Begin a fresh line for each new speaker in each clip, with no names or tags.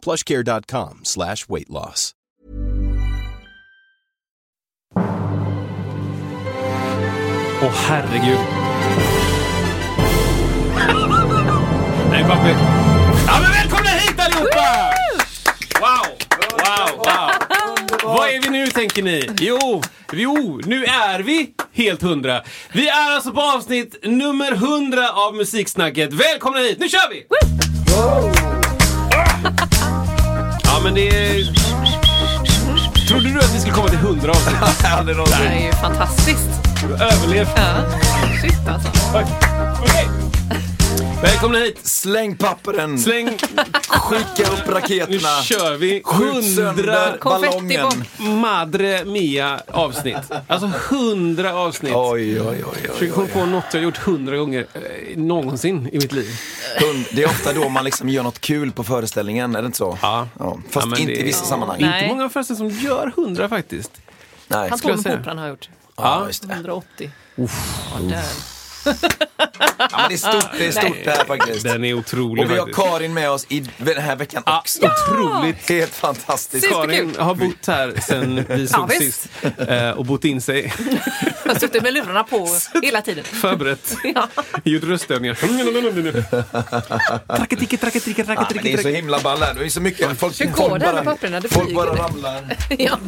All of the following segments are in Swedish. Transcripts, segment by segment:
plushcare.com slash weight loss.
Åh herregud. Nej, papper. Ja, men välkomna hit allihopa! Wow, wow, wow. Vad är vi nu tänker ni? Jo, jo, nu är vi helt hundra. Vi är alltså på avsnitt nummer hundra av Musiksnacket. Välkomna hit, nu kör vi! Ja, men det är... Trodde du att vi skulle komma till hundra avsnitt?
Det är ju fantastiskt.
Överlevt.
Ja. Shit alltså.
Okej. Välkomna hit.
Släng pappren,
Släng,
skicka upp
nu
raketerna,
kör vi. Hundra
ballongen.
Madre Mia avsnitt. Alltså hundra avsnitt.
Oj, oj, oj. oj,
Försöker komma på något jag gjort hundra gånger eh, någonsin i mitt liv.
Hund, Det är ofta då man liksom gör något kul på föreställningen, är det inte så?
Ja.
Fast
Ja,
inte
det-
i vissa sammanhang.
Nej.
Inte många förresten som gör hundra faktiskt.
Nej.
Han på Operan har gjort.
Ja, just det.
180. Ja, där.
Ja, men det är stort, det är stort det här faktiskt.
Den är otrolig
Och vi har
faktiskt.
Karin med oss i den här veckan
Ja,
också.
otroligt.
Helt fantastiskt.
Karin har bott här sen vi såg
visst.
sist eh, och bott in sig,
Jag har suttit med lurarna på hela tiden.
förberett,
Ja.
gjort röstövningar. Tracketike, tracketike,
Ja, men det är så himla ball här. Det är så mycket. Folk,
Kör
folk
på där med
bara,
papperna, det
folk
flyger.
bara ramlar.
Ja.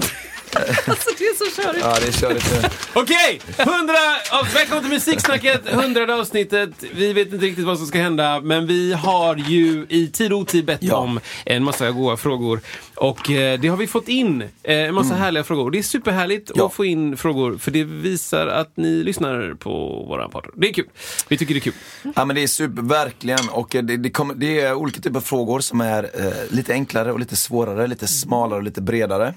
Alltså det är så körigt.
Ja, det är körigt.
Okej, 100 av, välkommen till Musiksnacket, 100 avsnittet. Vi vet inte riktigt vad som ska hända, men vi har ju i tid och otid bett
Ja.
om en massa goda frågor. Och eh, det har vi fått in, eh, en massa härliga frågor. Det är superhärligt
Mm. Ja.
att få in frågor, för det visar att ni lyssnar på våran podd. Det är kul. Vi tycker det är kul.
Ja men det är super, verkligen. Och det, det, kommer, det är olika typer av frågor som är eh, lite enklare och lite svårare, lite smalare och lite bredare.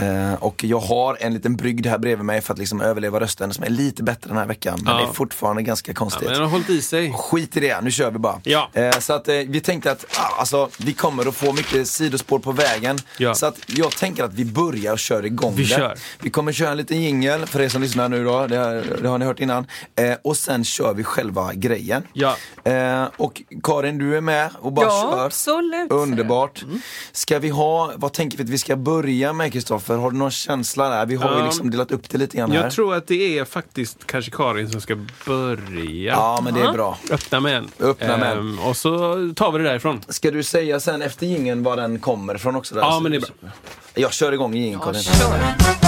Eh, och jag har en liten brygd här bredvid mig för att liksom överleva rösten som är lite bättre den här veckan. Men
Ja.
det är fortfarande ganska
Ja,
konstigt.
men den har hållit i sig.
Skit i det, nu kör vi bara.
Ja.
Eh, så att eh, vi tänkte att ah, alltså, vi kommer att få mycket sidospår på vägen.
Ja.
Så att jag tänker att vi börjar och kör igång
Vi
det.
kör.
Vi kommer köra en liten jingel för er som lyssnar nu då, det, har- det har ni hört innan. Eh, och sen kör vi själva grejen.
Ja.
Eh, och Karin, du är med och bara
Ja,
kör.
absolut.
Underbart. Ska vi ha, vad tänker vi att vi ska börja med Kristoffer? Har du någon känsla där? Vi har ju liksom delat upp det lite grann här.
Jag tror att det är faktiskt kanske Karin som ska börja.
Ja, men det är bra.
Öppna med en.
Öppna med en.
Ehm, och så tar vi det därifrån.
Ska du säga sen efter jingeln var den kommer ifrån också? Där?
Ja, men det är bra.
Jag kör igång jingeln
Ja,
Karin.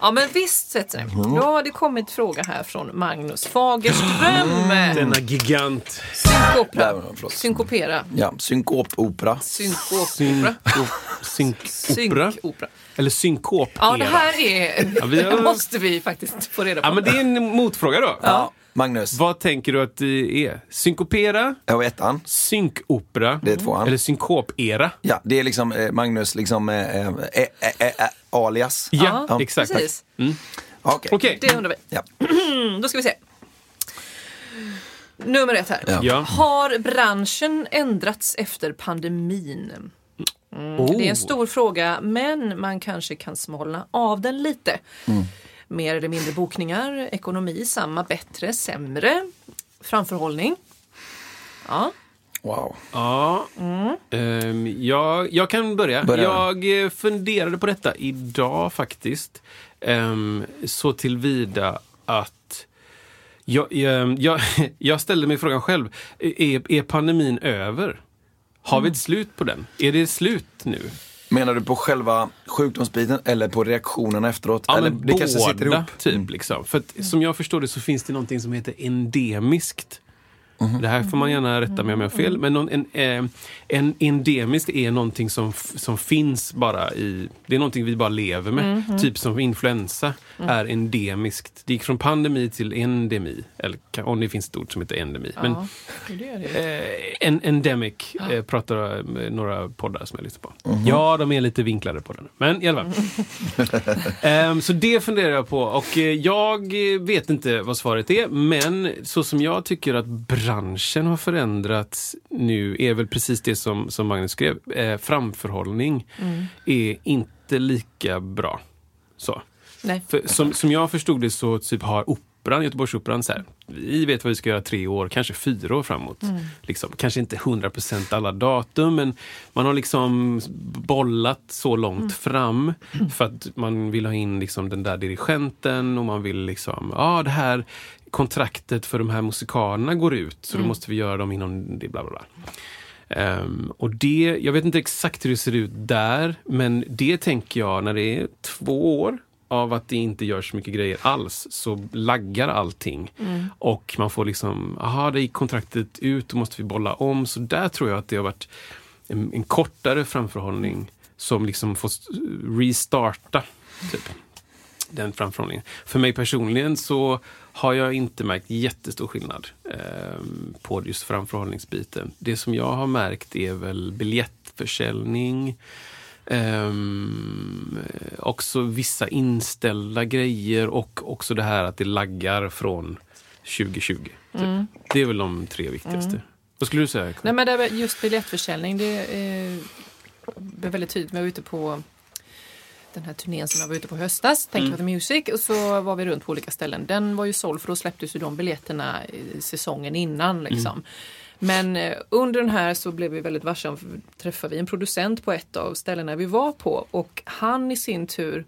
Ja men visst sätter sig.
Mm.
Då har det kommit fråga här från Magnus Fagerström.
Denna gigant.
Synkopera. Synkopera.
Ja, synkopopera.
Synkopera.
Synkopera.
Synkopera.
Eller synkop.
Ja det här är,
Ja, vi har-
måste vi faktiskt få reda på.
Ja, men det är en motfråga då.
Ja, Magnus.
Vad tänker du att det är? Synkopera?
Var ettan.
Synkopera?
Det är tvåan.
Eller synkopera?
Ja, det är liksom eh, Magnus liksom eh, eh, eh, eh, eh, alias.
Ja,
Ja,
exakt.
precis.
Okej.
Okej.
Det undrar vi.
Ja.
Mm, Då ska vi se. Nummer ett här.
Ja.
Ja.
Har branschen ändrats efter pandemin?
Oh.
Det är en stor fråga, men man kanske kan smalna av den lite. Mer eller mindre bokningar, ekonomi, samma, bättre, sämre, framförhållning. Ja,
Wow.
Ja, Ehm, jag, jag kan börja.
Börja.
Jag eh, funderade på detta idag faktiskt. Um, så tillvida att jag, ehm, jag, jag ställde mig frågan själv. Är, är pandemin över? Har vi ett slut på den? Är det slut nu?
Menar du på själva sjukdomsbiten eller på reaktionerna efteråt?
Ja,
eller det kanske sitter
båda,
ihop?
typ. Liksom. För att, som jag förstår det så finns det någonting som heter endemiskt. Det här får man gärna rätta mig om jag har fel. Men någon, en, eh, en endemiskt är någonting som, som finns bara i... Det är någonting vi bara lever med. Typ som influensa är endemiskt. Det gick från pandemi till endemi. Eller om det finns ett ord som heter endemi. Men,
Ja, det är det.
Eh, en, endemic eh, pratar eh, några poddar som jag lyssnar på. Ja, de är lite vinklade på den. Men i alla fall. Ehm, så det funderar jag på och eh, jag vet inte vad svaret är. Men så som jag tycker att branschen har förändrats nu är väl precis det som, som Magnus skrev. Eh, framförhållning är inte lika bra. Så. För, som, som jag förstod det så typ har Operan, Göteborgsoperan, så här, vi vet vad vi ska göra tre år, kanske fyra år framåt. Liksom, kanske inte 100% alla datum, men man har liksom bollat så långt fram för att man vill ha in liksom den där dirigenten och man vill liksom, ja det här kontraktet för de här musikalerna går ut, så då måste vi göra dem inom det, bla bla bla. Ehm, och det, jag vet inte exakt hur det ser ut där, men det tänker jag när det är två år av att det inte görs så mycket grejer alls så laggar allting. Och man får liksom, aha det gick kontraktet ut, då måste vi bolla om. Så där tror jag att det har varit en, en kortare framförhållning som liksom får restarta. Typ den framförhållningen. För mig personligen så har jag inte märkt jättestor skillnad eh, på just framförhållningsbiten. Det som jag har märkt är väl biljettförsäljning, ehm, också vissa inställda grejer och också det här att det laggar från 2020. Typ. Det är väl de tre viktigaste. Vad skulle du säga?
Nej, men det just biljettförsäljning, det eh, blev väldigt tydligt. Jag var ute på den här turnén som jag var ute på höstas, Thank you for the Music, och så var vi runt på olika ställen. Den var ju såld för då släpptes ju de biljetterna i säsongen innan. Liksom. Men eh, under den här så blev vi väldigt varse om, för träffade vi en producent på ett av ställena vi var på. Och han i sin tur,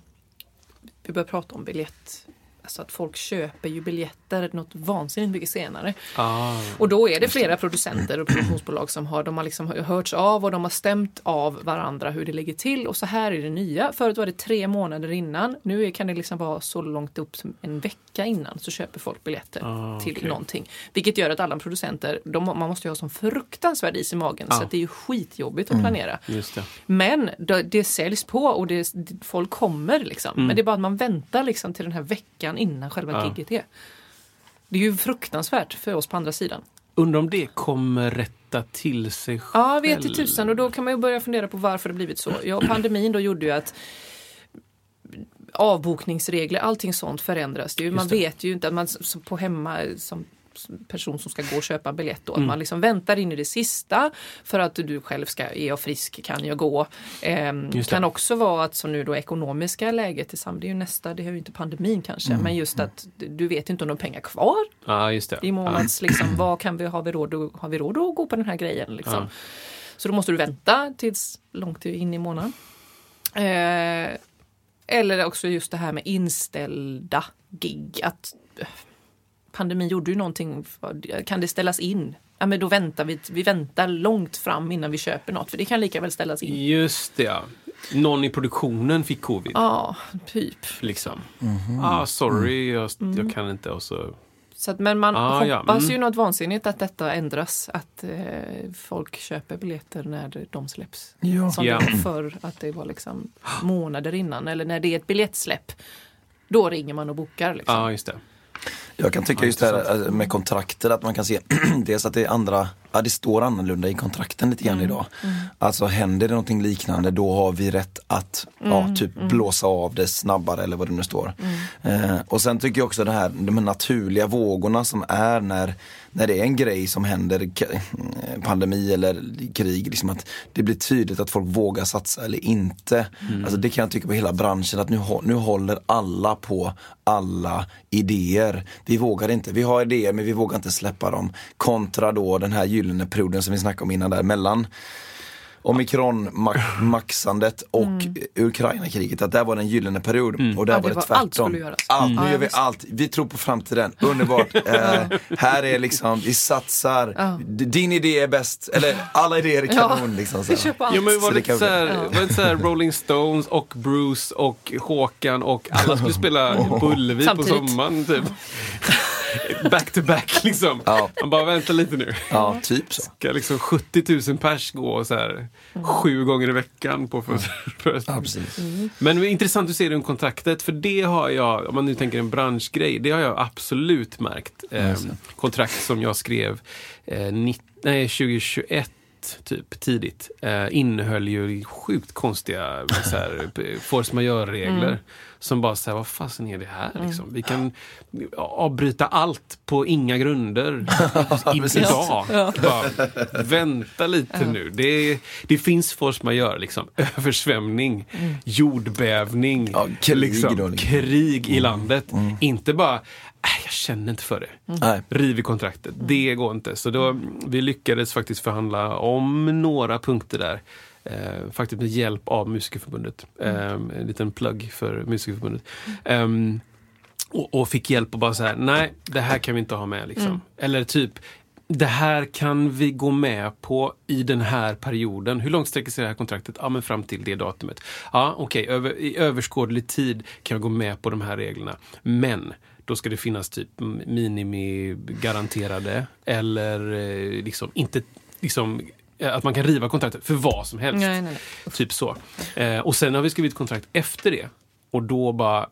vi började prata om biljett, alltså att folk köper ju biljetter något vansinnigt mycket senare.
Ah,
Och då är det flera producenter och produktionsbolag som har, de har liksom hörts av och de har stämt av varandra hur det ligger till och så här är det nya. Förut var det tre månader innan. Nu kan det liksom vara så långt upp som en vecka innan så köper folk biljetter
Ah,
till
okej.
någonting. Vilket gör att alla producenter, de, man måste ju ha sån fruktansvärd is i magen
Ja.
så det är ju skitjobbigt att planera.
just det.
Men det, det säljs på och det, folk kommer liksom. Men det är bara att man väntar liksom till den här veckan innan själva
Ja.
gigget är. Det är ju fruktansvärt för oss på andra sidan.
Undrar om det kommer rätta till sig själv?
Ja, vet i tusan. Och då kan man ju börja fundera på varför det blivit så. Ja, pandemin då gjorde ju att avbokningsregler, allting sånt förändras. Ju, man vet ju inte att man på hemma som person som ska gå och köpa biljett då, att man liksom väntar in i det sista för att du själv ska, är jag frisk, kan jag gå?
Det.
kan också vara att som nu då ekonomiska läget det är ju nästa, det är ju inte pandemin kanske, men just att du vet inte om du har pengar kvar
det.
i månads, liksom, vad kan vi, har vi råd, har vi råd att gå på den här grejen? Liksom?
Ja.
Så då måste du vänta tills långt in i månaden. Eh, eller också just det här med inställda gig. Att eh, pandemin gjorde ju någonting. För, kan det ställas in? Ja, men då väntar vi. Vi väntar långt fram innan vi köper något. För det kan lika väl ställas in.
Just det, ja. Någon i produktionen fick covid.
Ja, typ.
Liksom. Ah, sorry, jag,
Mm.
jag kan inte. Och så...
Så att, men man
Ah, ja,
hoppas
mm.
ju något vansinnigt att detta ändras. Att eh, folk köper biljetter när de släpps.
Ja.
Som
Ja.
förr, att det var liksom månader innan. Eller när det är ett biljettsläpp. Då ringer man och bokar. Liksom.
Ja, just det.
Jag kan tycka just det här eh, med kontrakter att man kan se dels att det är andra, ja det står annorlunda i kontrakten lite grann idag. Alltså händer det någonting liknande då har vi rätt att ja, typ blåsa av det snabbare eller vad det nu står. Eh, och sen tycker jag också det här, de här naturliga vågorna som är när, när det är en grej som händer, eh, pandemi eller krig, liksom att det blir tydligt att folk vågar satsa eller inte. Alltså det kan jag tycka på hela branschen att nu, nu håller alla på alla idéer. Vi vågar inte, vi har idéer men vi vågar inte släppa dem. Kontra då den här gyllene perioden som vi snackade om innan där mellan omikron-maxandet och Ukraina-kriget. Att där var det en gyllene period och där
Ja,
var
det var-
tvärtom.
allt.
Allt, nu
Ja,
gör vi allt. Vi tror på framtiden. Underbart. eh, här är liksom, vi satsar.
Ja.
Din idé är bäst. Eller alla idéer är kanon. Liksom, så.
Vi köper allt.
Jo, men var
Så
det inte
kan
så här,
bli-
var det inte så här Rolling Stones och Bruce och Håkan och alla skulle spela Bullevi på sommaren typ? Back to back liksom.
Ja.
Man bara, vänta lite nu.
Ja, typ så.
Ska liksom 70 000 pers gå så här sju gånger i veckan på för, för,
Ja, precis.
Men intressant att se det om kontraktet, för det har jag, om man nu tänker en branschgrej, det har jag absolut märkt. Eh, kontrakt som jag skrev eh, nitt, nej, 2021 typ tidigt eh, innehöll ju sjukt konstiga så här, force majeure-regler. Som bara säger vad fasen är det här liksom? Vi kan avbryta allt på inga grunder idag. Bara, vänta lite nu. Det, det finns force majeure, liksom. översvämning, jordbävning,
Ja, krig
liksom,
då, liksom.
krig i landet. Inte bara, "Äh, jag känner inte för det.
Nej.
Riv i kontraktet. Det går inte. Så då, vi lyckades faktiskt förhandla om några punkter där. Eh, faktiskt med hjälp av Musikerförbundet. Eh, en liten plugg för Musikerförbundet. Ehm, och, och fick hjälp att bara säga, nej, det här kan vi inte ha med. Liksom. Eller typ, det här kan vi gå med på i den här perioden. Hur långt sträcker sig det här kontraktet? Ja, men fram till det datumet. Ja, okej, över, i överskådlig tid kan jag gå med på de här reglerna. Men då ska det finnas typ minimigaranterade eller eh, liksom inte liksom att man kan riva kontraktet för vad som helst.
Nej, nej, nej.
Typ så. Eh, och sen har vi skrivit kontrakt efter det. Och då bara,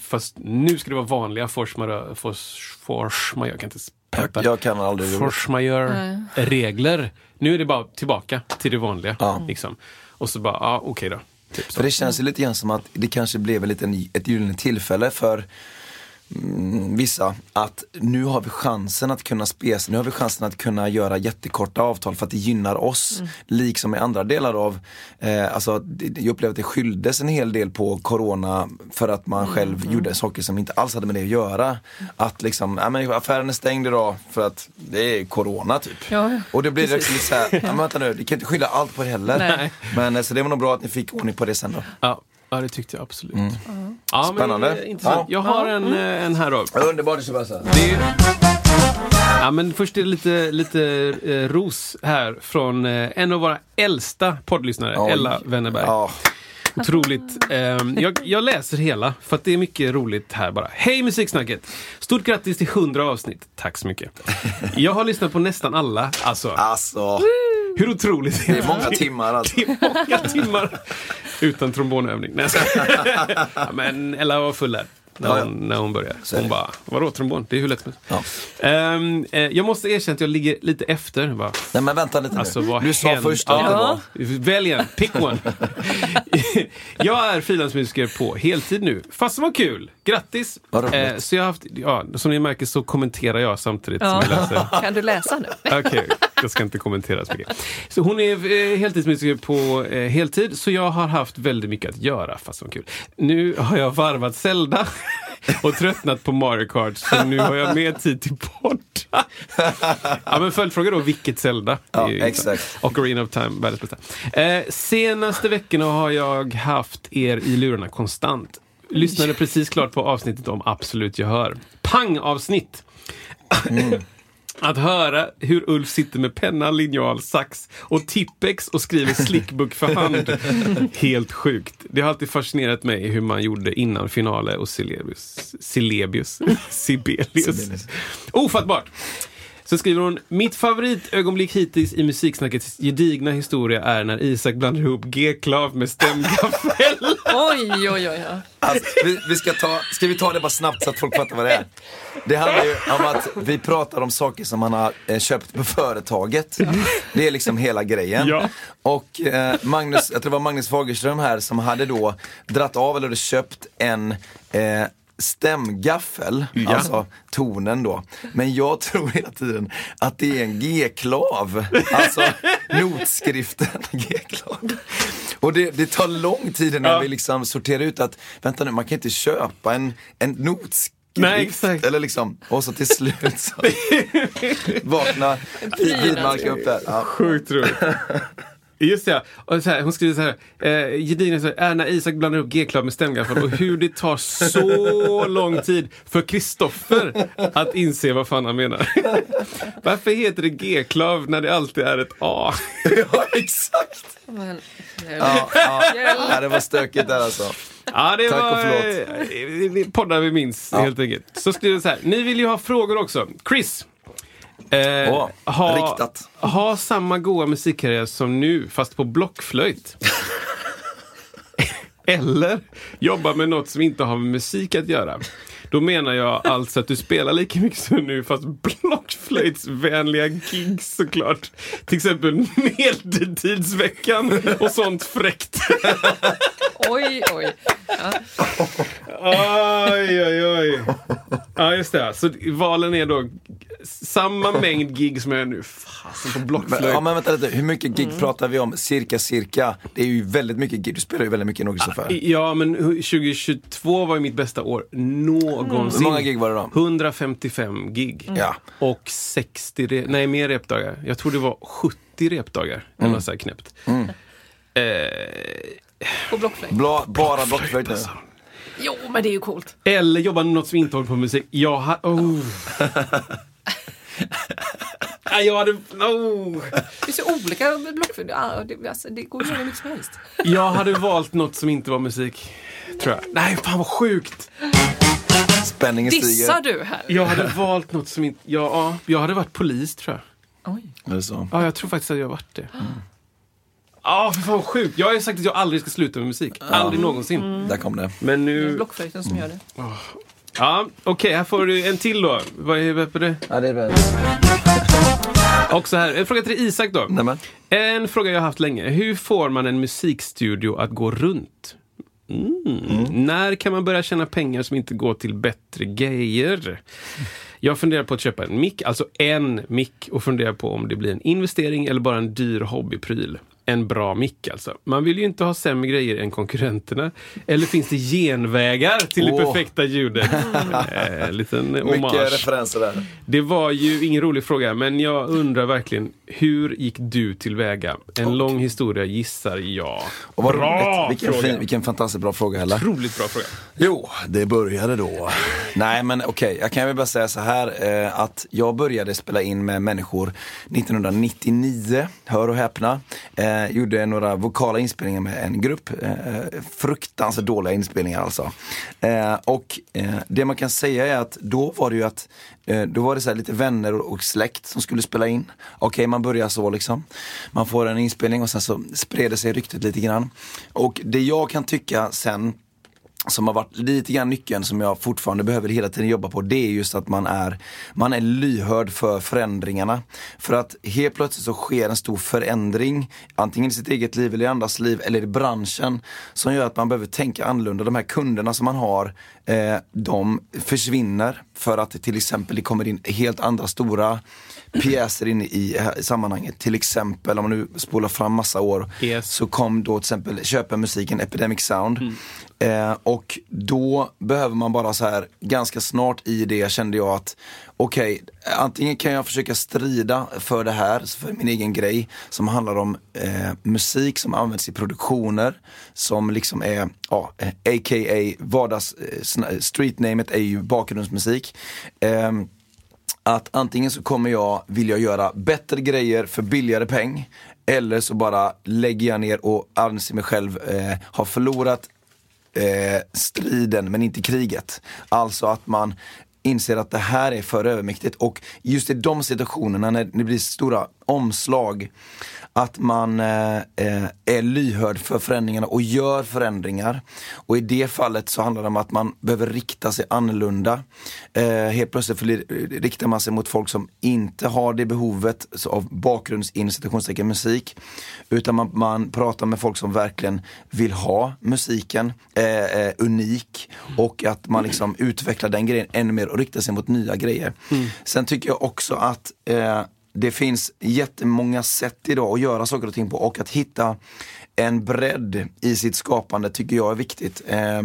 fast nu ska det vara vanliga force majeure, force, force majeure, jag kan inte prata.
Jag, kan aldrig.
Force majeure-regler. Nu är det bara tillbaka till det vanliga.
Ja.
Liksom. Och så bara, ja okej då. Typ så.
För det känns ju lite grann som att det kanske blev en liten, ett gyllene tillfälle för vissa att nu har vi chansen att kunna spesa, nu har vi chansen att kunna göra jättekorta avtal för att det gynnar oss. Liksom i andra delar av, eh, alltså jag upplever att det skylldes en hel del på corona för att man själv gjorde saker som inte alls hade med det att göra. Att liksom, ja men affären är stängd idag för att det är corona typ.
Ja, ja.
Och då blir det också lite såhär, ja, men vänta nu, ni kan inte skylla allt på det heller.
Nej.
Men eh, så det var nog bra att ni fick ordning på det sen då.
Ja, ja, det tyckte jag absolut. Ja, men,
Spännande.
eh, intressant.
Ja.
Jag har en, eh, en här då.
Underbart
är... Ja, men först är det lite, lite eh, ros här från eh, en av våra äldsta poddlyssnare,
Oj.
Ella Wennerberg.
Ja,
Otroligt. Ehm, jag, jag läser hela, för att det är mycket roligt här bara. Hej Musiksnacket! Stort grattis till 100 avsnitt. Tack så mycket. Jag har lyssnat på nästan alla. Alltså,
alltså.
hur otroligt
Det är många timmar alltså.
Det är många timmar utan trombonövning. Nej, men Ella var full där. När
Ja, ja.
hon, när hon började.
Så
Hon bara, vadå trombon? Det är hur lätt som helst.
Ja.
Ehm, eh, jag måste erkänna att jag ligger lite efter. Bara,
Nej men vänta lite nu.
Alltså, vad
du sa först att det
Ja.
var...
Välj en, pick one. jag är frilansmusiker på heltid nu. Fast vad kul! Grattis!
Vad.
Eh, så jag har haft, ja, som ni märker så kommenterar jag samtidigt
Ja.
som jag läser.
Kan du läsa nu?
Okej, jag ska inte kommentera så mycket. Så hon är eh, heltidsmusiker på eh, heltid, så jag har haft väldigt mycket att göra, fast vad kul. Nu har jag varvat Zelda och tröttnat på Mario Kart, så nu har jag mer tid till poddar. Ja, men följdfråga då, vilket Zelda?
Ja, exakt.
Ocarina of Time, världens bästa. Eh, senaste veckorna har jag haft er i lurarna konstant. Lyssnade precis klart på avsnittet om Absolut Gehör. Pang-avsnitt! Att höra hur Ulf sitter med penna, linjal, sax och tippex och skriver slickbook för hand. Helt sjukt. Det har alltid fascinerat mig hur man gjorde innan finale och. Celebius. Sibelius.
Sibelius.
Ofattbart! Så skriver hon, mitt favoritögonblick hittills i musiksnackets gedigna historia är när Isak blandar ihop G-klav med stämgaffel.
Oj, oj, oj. oj.
Alltså, vi, vi ska, ta, ska vi ta det bara snabbt så att folk fattar vad det är? Det handlar ju om att vi pratar om saker som man har eh, köpt på företaget. Det är liksom hela grejen.
Ja.
Och eh, Magnus, jag tror det var Magnus Fagerström här som hade då dratt av eller hade köpt en eh, stämgaffel,
Ja.
alltså tonen då. Men jag tror hela tiden att det är en G-klav, alltså notskriften G-klav. Och det, det tar lång tid innan
Ja.
vi liksom sorterar ut att, vänta nu, man kan inte köpa en, en notskrift.
Nej, exakt.
Eller liksom, och så till slut så vaknar Widmark upp där. Ja.
Sjukt roligt. Just ja, och så här, hon skriver så här, eh, gedigna så här, är när Isak blandar upp G-klav med stämgaffel och hur det tar så lång tid för Kristoffer att inse vad fan han menar. Varför heter det G-klav när det alltid är ett A?
ja, exakt.
Men,
Ja, ja. ja, det var stökigt där alltså.
Ja, det
Tack och
var
förlåt.
eh, poddar vi minns helt enkelt. Så skriver det så här. Ni vill ju ha frågor också. Chris. Eh,
Åh, riktat.
Ha samma goa musikkarriär som nu, fast på blockflöjt. Eller jobba med något som inte har med musik att göra. Då menar jag alltså att du spelar lika mycket som nu fast blockflöjtsvänliga gigs såklart. Till exempel Medeltidsveckan och sånt fräckt.
Oj, oj.
Oj, oj, oj. Ja, just det. Så valen är då samma mängd gig som jag gör nu. Fasen på blockflöjt.
ja, men vänta lite, hur mycket gig pratar vi om? Cirka, cirka. Det är ju väldigt mycket gig. Du spelar ju väldigt mycket nog Kristoffer.
Ja, men 2022 var ju mitt bästa år någonsin.
Hur många gig var det då?
155 gig.
Ja.
Och 60, re- nej mer repdagar. Jag tror det var 70 repdagar. Eller något så här knäppt. Eh,
På blockflöjt.
Bla, bara blockflöjt nu.
Jo, men det är ju coolt.
eller jobba med något som inte håller på med musik. Jag ha, oh. Nej, jag hade... Oh.
Det finns ju olika blockflöjt. Det, alltså, det går ju hur mycket som helst.
Jag hade valt något som inte var musik. Tror jag. Nej, fan vad sjukt!
Spänningen
Dissar
stiger.
du här?
Jag hade valt något som inte... Ja, ja, jag hade varit polis tror jag.
Oj.
Är det så?
Ja, jag tror faktiskt att jag har varit det. Ja, för fan vad sjukt. Jag har ju sagt att jag aldrig ska sluta med musik. Aldrig någonsin.
Där kom det.
Men
Det är
nu...
blockflöjten som gör det.
Ja, okej, här får du en till då. Vad är det?
Ja, det är bra.
Också här, en fråga till Isak då.
Nämen.
En fråga jag har haft länge. Hur får man en musikstudio att gå runt? Mm. När kan man börja tjäna pengar som inte går till bättre grejer? Jag funderar på att köpa en mick, alltså en mick och funderar på om det blir en investering eller bara en dyr hobbypryl. En bra mick alltså. Man vill ju inte ha sämre grejer än konkurrenterna. Eller finns det genvägar till det
Åh.
perfekta ljudet? eh, liten
Mycket
hommage.
referenser där.
Det var ju ingen rolig fråga, men jag undrar verkligen, hur gick du tillväga? En lång historia gissar jag.
Och vad
bra.
Vilken,
fråga!
fin, vilken fantastiskt bra fråga Hella.
Otroligt bra fråga.
Jo, det började då. Nej men okej, jag kan väl bara säga så här eh, att jag började spela in med människor 1999, hör och häpna. Eh, gjorde några vokala inspelningar med en grupp, eh, fruktansvärt dåliga inspelningar alltså. Eh, och eh, det man kan säga är att då var det ju att Eh, då var det så här lite vänner och, släkt som skulle spela in. Okej, man börjar så liksom. Man får en inspelning och sen så spred det sig ryktet lite grann. Och det jag kan tycka sen som har varit lite grann nyckeln som jag fortfarande behöver hela tiden jobba på, det är just att man är, man är lyhörd för förändringarna. För att helt plötsligt så sker en stor förändring, antingen i sitt eget liv eller i andras liv eller i branschen, som gör att man behöver tänka annorlunda. De här kunderna som man har, eh, de försvinner för att till exempel det kommer in helt andra stora pjäser in i, i sammanhanget. Till exempel om man nu spolar fram massa år
Yes.
så kom då till exempel köpa musiken Epidemic Sound. Eh, och då behöver man bara så här ganska snart i det kände jag att okej, antingen kan jag försöka strida för det här, för min egen grej som handlar om eh, musik som används i produktioner som liksom är, ja, eh, a.k.a. vardags, eh, streetnamet är ju bakgrundsmusik. Eh, att antingen så kommer jag vilja göra bättre grejer för billigare peng eller så bara lägger jag ner och anser mig själv eh, ha förlorat eh, striden men inte kriget. Alltså att man inser att det här är för övermäktigt. Och just i de situationerna när det blir stora omslag att man eh, eh, är lyhörd för förändringarna och gör förändringar. Och i det fallet så handlar det om att man behöver rikta sig annorlunda. Eh, helt plötsligt för, riktar man sig mot folk som inte har det behovet av bakgrundsinstitutionstecken musik. Utan man, man pratar med folk som verkligen vill ha musiken eh, eh, unik och att man liksom utvecklar den grejen ännu mer och riktar sig mot nya grejer. Sen tycker jag också att eh, det finns jättemånga sätt idag att göra saker och ting på och att hitta en bredd i sitt skapande tycker jag är viktigt. Eh,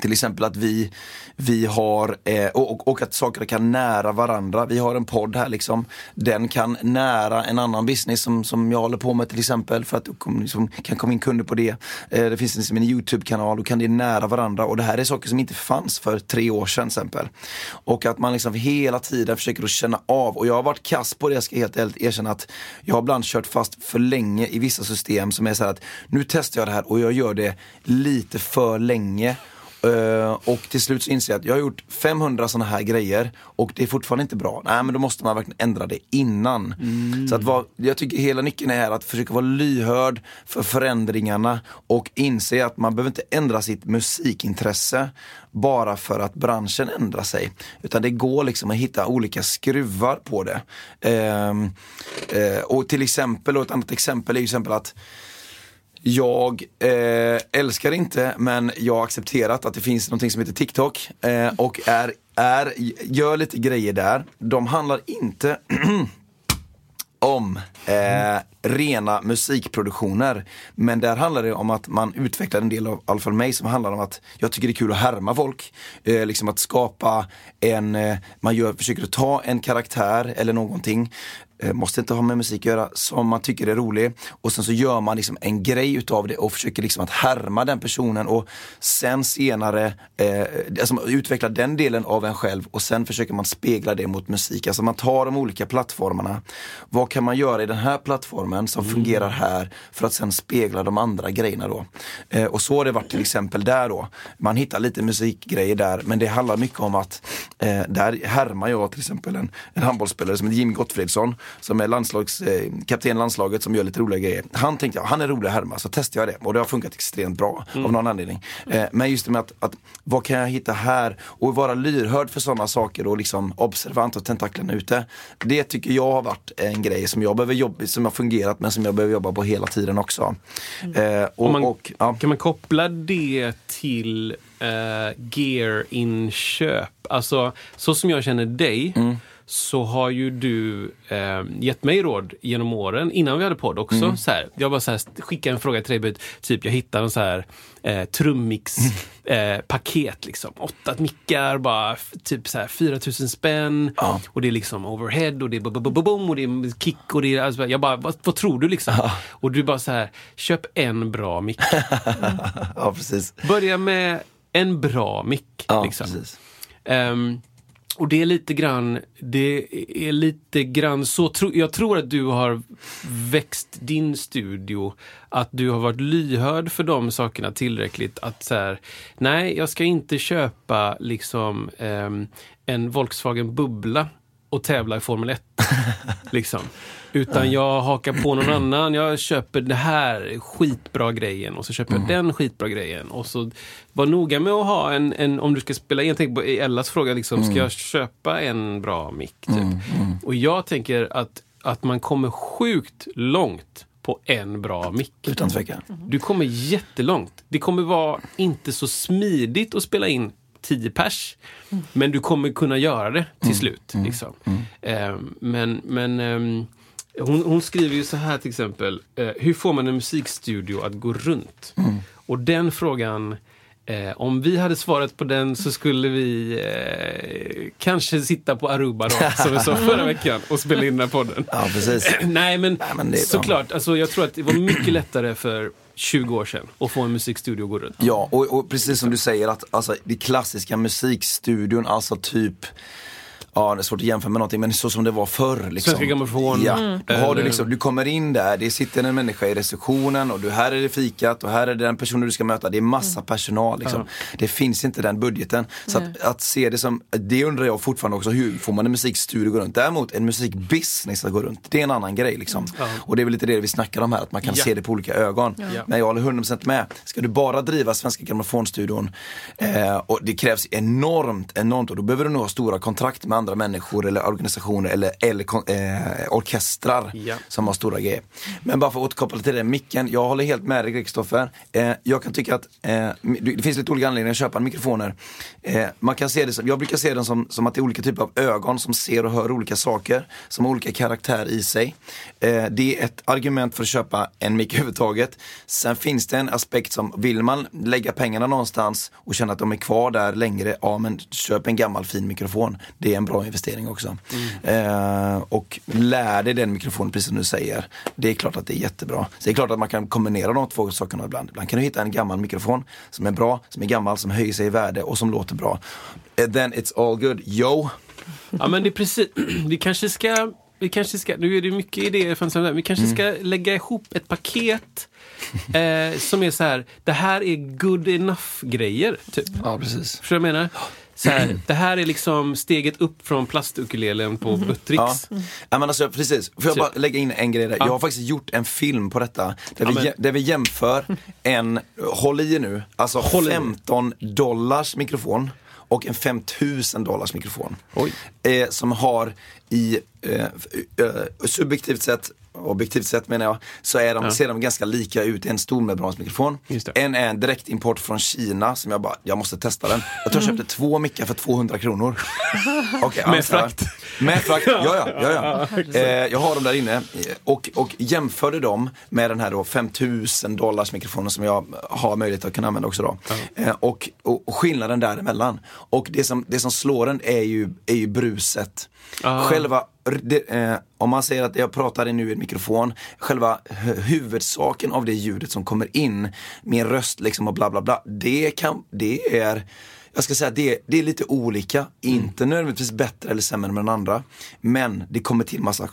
till exempel att vi, vi har, eh, och, och att saker kan nära varandra. Vi har en podd här liksom. Den kan nära en annan business som, som jag håller på med till exempel för att det liksom, kan komma in kunder på det. Eh, det finns liksom en YouTube-kanal och kan det nära varandra och det här är saker som inte fanns för tre år sedan till exempel. Och att man liksom hela tiden försöker att känna av och jag har varit kass på det, jag ska helt ärligt erkänna att jag har ibland kört fast för länge i vissa system som är så här att nu testar jag det här och jag gör det lite för länge Uh, och till slut så inser jag att jag har gjort 500 sådana här grejer och det är fortfarande inte bra. Nej men då måste man verkligen ändra det innan. Mm. Så att vad, jag tycker hela nyckeln är att försöka vara lyhörd för förändringarna och inse att man behöver inte ändra sitt musikintresse bara för att branschen ändrar sig. Utan det går liksom att hitta olika skruvar på det. Uh, uh, och till exempel, och ett annat exempel är ju exempel att jag eh, älskar inte, men jag har accepterat att det finns något som heter TikTok eh, och är, är, gör lite grejer där. De handlar inte om eh, rena musikproduktioner. Men där handlar det om att man utvecklar en del av i alla fall mig som handlar om att jag tycker det är kul att härma folk. Eh, liksom att skapa en, eh, man gör, försöker ta en karaktär eller någonting måste inte ha med musik att göra, som man tycker är rolig. Och sen så gör man liksom en grej utav det och försöker liksom att härma den personen och sen senare eh, alltså utveckla den delen av en själv och sen försöker man spegla det mot musik. Alltså man tar de olika plattformarna. Vad kan man göra i den här plattformen som mm. fungerar här för att sen spegla de andra grejerna då. Eh, och så har det varit till exempel där då. Man hittar lite musikgrejer där men det handlar mycket om att eh, där härmar jag till exempel en, en handbollsspelare som heter Jim Gottfridsson som är landslags, eh, kapten landslaget som gör lite roliga grejer. Han tänkte, ja, han är rolig att härma, så testade jag det och det har funkat extremt bra mm. av någon anledning. Eh, men just det med att, att, vad kan jag hitta här och vara lyhörd för sådana saker och liksom observant och tentaklerna ute. Det tycker jag har varit en grej som jag behöver jobba, som har fungerat men som jag behöver jobba på hela tiden också.
Mm. Eh, och, man, och, ja. Kan man koppla det till uh, gear-inköp? Alltså, så som jag känner dig mm så har ju du eh, gett mig råd genom åren, innan vi hade podd också. Mm. Så här, jag bara så här, skickade en fråga till dig, typ jag hittade en så här eh, trummix-paket. Eh, liksom. Åtta mickar, bara typ så här 4000 spänn. Ja. Och det är liksom overhead och det är boom och det är kick och det är... Alltså, jag bara, vad, vad tror du liksom? Ja. Och du bara så här, köp en bra mick.
Mm. ja, precis.
Börja med en bra mick. Ja, liksom. precis. Um, och det är lite grann, det är lite grann så, tro, jag tror att du har växt din studio, att du har varit lyhörd för de sakerna tillräckligt att så här, nej jag ska inte köpa liksom eh, en Volkswagen Bubbla och tävla i Formel 1. liksom. Utan jag hakar på någon annan. Jag köper det här skitbra grejen och så köper jag mm. den skitbra grejen. Och så var noga med att ha en, en om du ska spela in, tänk på Ellas fråga, liksom, mm. ska jag köpa en bra mick? Typ? Mm. mm. Och jag tänker att, att man kommer sjukt långt på en bra mick.
Utan tvekan.
Du kommer jättelångt. Det kommer vara inte så smidigt att spela in 10 pers. Mm. Men du kommer kunna göra det till mm. slut. Mm. Liksom. Eh, men men eh, hon, hon, skriver ju så här till exempel. Eh, hur får man en musikstudio att gå runt? Och den frågan Eh, om vi hade svarat på den så skulle vi eh, kanske sitta på Aruba då, som vi sa förra veckan, och spela in den här podden.
Ja, precis.
Nej, men, Nej, men såklart. Alltså, jag tror att det var mycket lättare för 20 år sedan och få en musikstudio att gå runt.
Ja, och, och precis som du säger att alltså, det klassiska musikstudion, alltså typ Ja, det är svårt att jämföra med någonting men så som det var förr. Liksom.
Svenska Grammofon.
Ja. Mm. Har du, liksom, du kommer in där, det sitter en människa i receptionen och du, här är det fikat och här är det den personen du ska möta. Det är massa mm. personal. Liksom. Mm. Det finns inte den budgeten. Så att, att, se det som, det undrar jag fortfarande också, hur får man en musikstudio att gå runt? Däremot en musikbusiness att gå runt, det är en annan grej. Liksom. Mm. Och det är väl lite det vi snackar om här, att man kan ja. se det på olika ögon. Ja. Men jag håller 100% med. Ska du bara driva Svenska Grammofonstudion eh, och det krävs enormt, enormt och då behöver du nog ha stora kontrakt med andra människor eller organisationer eller, eller eh, orkestrar
Ja.
som har stora grejer. Men bara för att återkoppla till det, micken, jag håller helt med dig Kristoffer. Eh, jag kan tycka att eh, det finns lite olika anledningar att köpa mikrofoner. Eh, man kan se det som, jag brukar se den som, som att det är olika typer av ögon som ser och hör olika saker, som har olika karaktär i sig. Eh, det är ett argument för att köpa en mick överhuvudtaget. Sen finns det en aspekt som, vill man lägga pengarna någonstans och känna att de är kvar där längre, ja men köp en gammal fin mikrofon. Det är en bra investering också. Eh, och lär dig den mikrofonen, precis som du säger. Det är klart att det är jättebra. Så det är klart att man kan kombinera de två sakerna ibland. Ibland kan du hitta en gammal mikrofon som är bra, som är gammal, som höjer sig i värde och som låter bra. Eh, Then it's all good. Yo!
Ja men det är precis, vi kanske ska, vi kanske ska, nu är det mycket idéer från sådär, vi kanske ska lägga ihop ett paket eh, som är så här, det här är good enough grejer. Typ.
Ja, precis.
Förstår du vad jag menar? Så här, det här är liksom steget upp från plastukulelen på Buttricks.
Ja. ja men alltså precis, får jag
Typ.
bara lägga in en grej där? Jag har faktiskt gjort en film på detta. Där, vi,
men-
jä- där vi jämför en, håll i nu, alltså
Håll i er.
15 dollars mikrofon och en 5000 dollars mikrofon. Eh, som har i, eh, eh, subjektivt sett, objektivt sett menar jag, så är de, ser de ganska lika ut. En stor membransmikrofon.
Just det.
En är en direktimport från Kina som jag bara, jag måste testa den. Jag tror jag köpte två mickar för 200 kronor. Ja,
Med frakt.
Med frakt, ja ja. ja, ja. Eh, jag har dem där inne och, och jämförde dem med den här då 5000 dollars mikrofonen som jag har möjlighet att kunna använda också då. Eh, och, och, och skillnaden däremellan. Och det som, det som slår en är ju, är ju bruset. Själva, det, eh, om man säger att jag pratar nu i en mikrofon, själva hu- huvudsaken av det ljudet som kommer in, min röst liksom och bla bla bla, det, kan, det är jag ska säga att det, det är lite olika, inte nödvändigtvis bättre eller sämre än den andra. Men det kommer till massa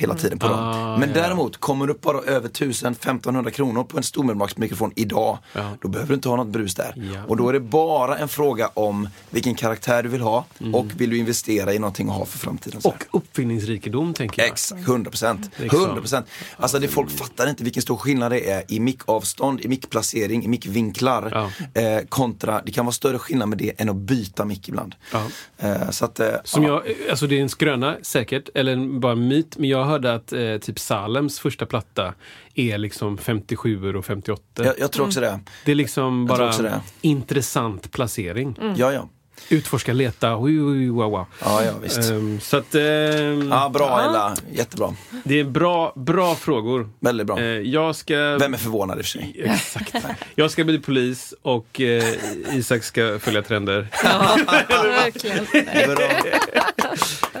hela tiden på dem. Men däremot, kommer du upp bara över 1000-1500 kronor på en stormembranmikrofon idag, då behöver du inte ha något brus där.
Ja.
Och då är det bara en fråga om vilken karaktär du vill ha och vill du investera i någonting att ha för framtiden.
Och uppfinningsrikedom tänker jag.
Exakt, 100 procent. 100 procent. Alltså det folk fattar inte vilken stor skillnad det är i mickavstånd, i mickplacering, i mickvinklar. Eh, kontra, det kan vara större skillnad med det än att byta mick ibland.
Ja.
Eh, så att, eh,
Som
ja.
jag, alltså det är en skröna säkert, eller bara en myt, men jag hörde att eh, typ Salems första platta är liksom 57 och 58.
jag, jag tror också det.
Det är liksom bara intressant placering.
Ja, ja.
Utforska, leta, wow, wow.
Ja, ja visst.
Ehm, så att ehm,
Ja, bra Ella. Jättebra.
det är bra, bra frågor.
Väldigt bra.
Eh, jag ska...
Vem är förvånad i och för sig?
Exakt. Jag ska bli polis och eh, Isak ska följa trender.
Ja, verkligen.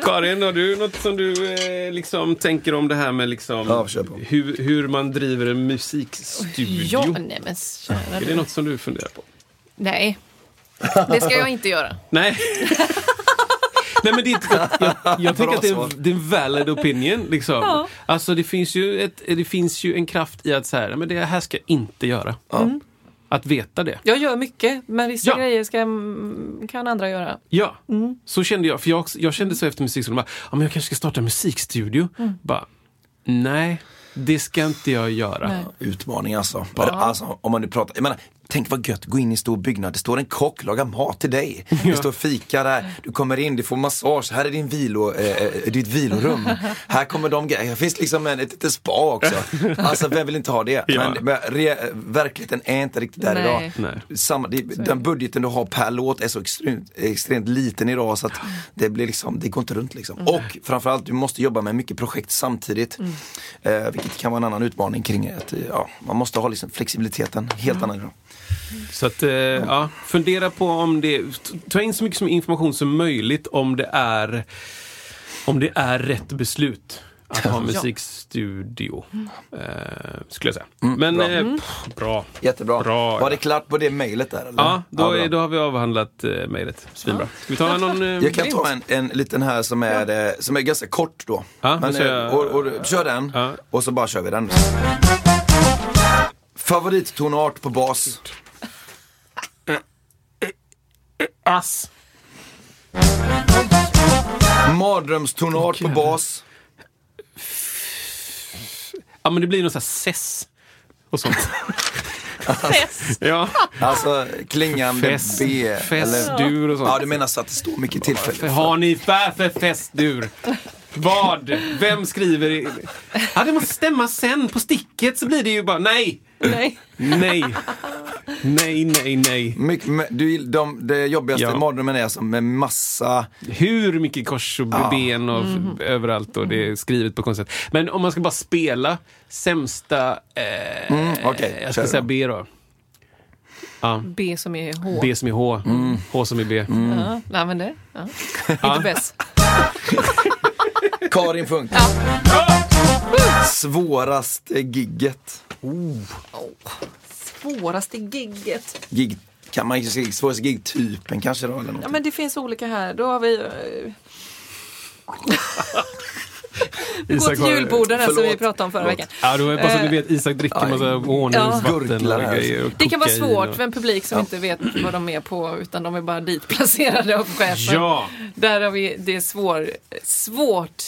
Karin, har du något som du eh, liksom tänker om det här med liksom,
Ja,
hur, hur man driver en musikstudio?
Ja, nej men
Är det något som du funderar på?
Nej, det ska jag inte göra.
Nej. Nej men det jag, jag tänker
Bra
att det är, det är en valid opinion. Liksom. Alltså det finns, ju ett, det finns ju en kraft i att så här, men det här ska jag inte göra. Att veta det.
Jag gör mycket, men vissa
Ja.
grejer ska, mm, kan andra göra.
Ja, så kände jag. För jag, jag kände så efter musikskolan, bara, ja, men jag kanske ska starta en musikstudio. Bara, nej, det ska inte jag göra.
Nej.
Utmaning alltså. alltså. Om man nu pratar, jag menar, tänk vad gött, gå in i en stor byggnad, det står en kock, lagar mat till dig. Det står fika där, du kommer in, du får massage, här är din vilo, eh, eh, ditt vilorum. Här kommer de grejer, här finns liksom en, ett litet spa också. Alltså vem vill inte ha det?
Ja.
Men, men re, verkligheten är inte riktigt där
Nej.
idag.
Nej.
Samma, det, den budgeten du har per låt är så extremt, extremt liten idag så att det blir liksom, det går inte runt liksom. Och framförallt, du måste jobba med mycket projekt samtidigt. Eh, vilket kan vara en annan utmaning kring att ja, man måste ha liksom flexibiliteten, helt annan idag.
Så att, eh, ja, fundera på om det, ta in så mycket information som möjligt om det är, om det är rätt beslut. Att ha musikstudio, eh, skulle jag säga. Men
bra.
eh, pff, bra.
Jättebra.
Bra,
Var
ja.
det klart på det mejlet där? Eller?
Ja, då,
bra.
är, då har vi avhandlat eh, mejlet. Svinbra. Ska vi ta någon? Eh,
Jag kan ta en, en liten här som är, eh, som är ganska kort då.
Ja,
Men,
kör
eh,
jag-
och, och, kör den
Ja.
och så bara kör vi den. Favorittonart på bas?
Ass.
Mardrömstonart på bas?
Ja, men det blir någon sån här sess och sånt.
Fest.
Ja,
Alltså klingande
fest,
B.
festdur och sånt.
Ja, du menar så att det står mycket tillfälligt.
Har ni för, för festdur? Vad? Vem skriver? i- Ja, det måste stämma sen. På sticket så blir det ju bara nej.
Nej.
Nej. Nej, nej, nej.
Mycket, men du, de, det jobbigaste
Ja.
ja. mardrömmen är alltså med massa...
Hur mycket kors och ben och
Mhm.
överallt och det är skrivet på konstigt. Men om man ska bara spela sämsta... Eh,
Mm, okej,
jag ska
kör
säga
då.
B då. Ja,
B som är H.
B som är H.
Mm.
H som är B.
Ja, nej, men det. Ja. Inte bäst.
Karin Funk. Svåraste gigget.
Svåraste gigget.
Gig, kan man ju säga, svåraste gig-typen kanske då? Eller något.
Ja, men det finns olika här. Då har vi... eh, Gå
Isak
till
har-
julborden här som vi pratade om förra veckan.
Ja, då är det bara så att
Eh,
du vet, Isak dricker massa honungsvatten
gurglar
och grejer. Och
Det kan vara svårt
och-
för en publik som inte vet vad de är på utan de är bara ditplacerade av chefen.
Ja!
Där har vi, det är svår, svårt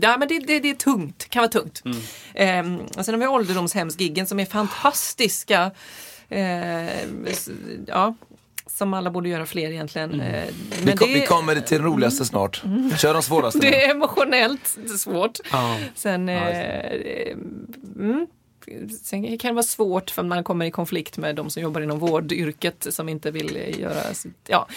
Ja, men det, det, det är tungt, kan vara tungt.
Mm.
Ehm, och sen har vi ålderdomshemsgiggen som är fantastiska. Ehm, ja, som alla borde göra fler egentligen.
Mm.
Vi,
men
kom,
det,
vi kommer till det roligaste snart. Kör de svåraste.
det är emotionellt svårt.
Ja.
Sen, eh, mm, sen kan det vara svårt för man kommer i konflikt med de som jobbar inom vårdyrket som inte vill eh, göra sitt ja,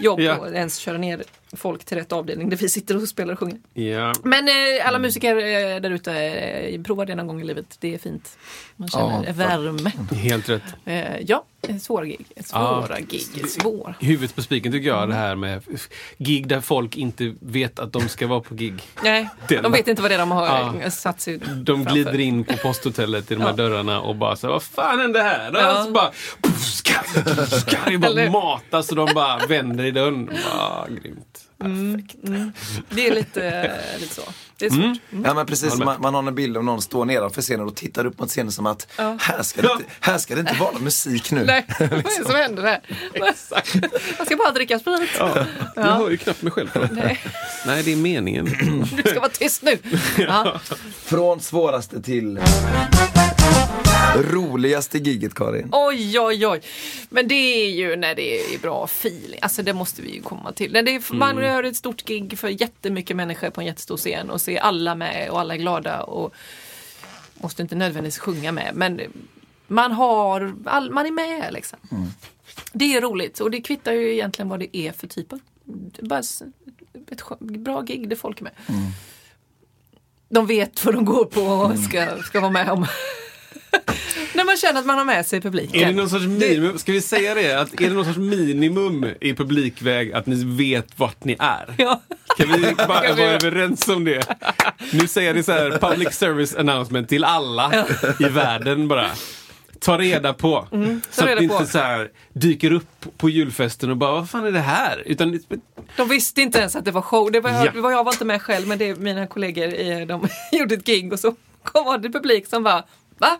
jobb
Ja.
och ens köra ner folk till rätt avdelning där vi sitter och spelar och sjunger.
Ja.
Men eh, alla musiker eh, där ute, eh, prova det någon gång i livet. Det är fint. Man känner
Ja,
värme.
Helt rätt.
Eh, ja, svåra gig. Svåra
Ja.
gig. Svår.
Huvudet på spiken tycker jag, det här med gig där folk inte vet att de ska vara på gig.
Nej,
Det-
de vet inte vad det är de har
Ja.
eh, satt sig
De
framför.
glider in på posthotellet i de här
Ja.
dörrarna och bara så vad fan hände här?
Ja.
Och så bara, puff, ska, ska det bara matas och de bara vänder i dörren. Ja, grymt. Perfekt.
Det är lite, lite så. Det är svårt.
Mm.
Ja men precis, man, man har en bild av någon står nedanför scenen och tittar upp mot scenen som att
Ja.
här, ska det inte, här ska det inte vara någon musik nu.
Nej, vad är det som händer där?
Exakt.
Jag ska bara dricka sprit.
Ja. Jag hör ju knappt mig själv.
Nej,
Nej, det är meningen.
du ska vara tyst nu. Ja.
Från svåraste till roligaste giget Karin.
Oj, oj, oj. Men det är ju när det är bra feeling. Alltså det måste vi ju komma till. När det är, man gör ett stort gig för jättemycket människor på en jättestor scen och ser alla med och alla är glada och måste inte nödvändigtvis sjunga med. Men man har, all, man är med liksom. Det är roligt och det kvittar ju egentligen vad det är för typ av bara ett bra gig där folk är med. De vet vad de går på och ska, ska vara med om. När man känner att man har med sig publiken.
Är det någon sorts minimum, ska vi säga det? Att är det någon sorts minimum i publikväg att ni vet vart ni är?
Ja.
Kan vi bara vara överens om det? Nu säger jag det så här, public service announcement till alla i världen bara. Ta reda på. så
Mm,
att
reda
det inte
på.
så här dyker upp på julfesten och bara, vad fan är det här? Utan det-
De visste inte ens att det var show. Det var,
Ja.
det var jag var inte med själv men det, mina kollegor eh, de gjorde ett gig och så kom det publik som bara Va?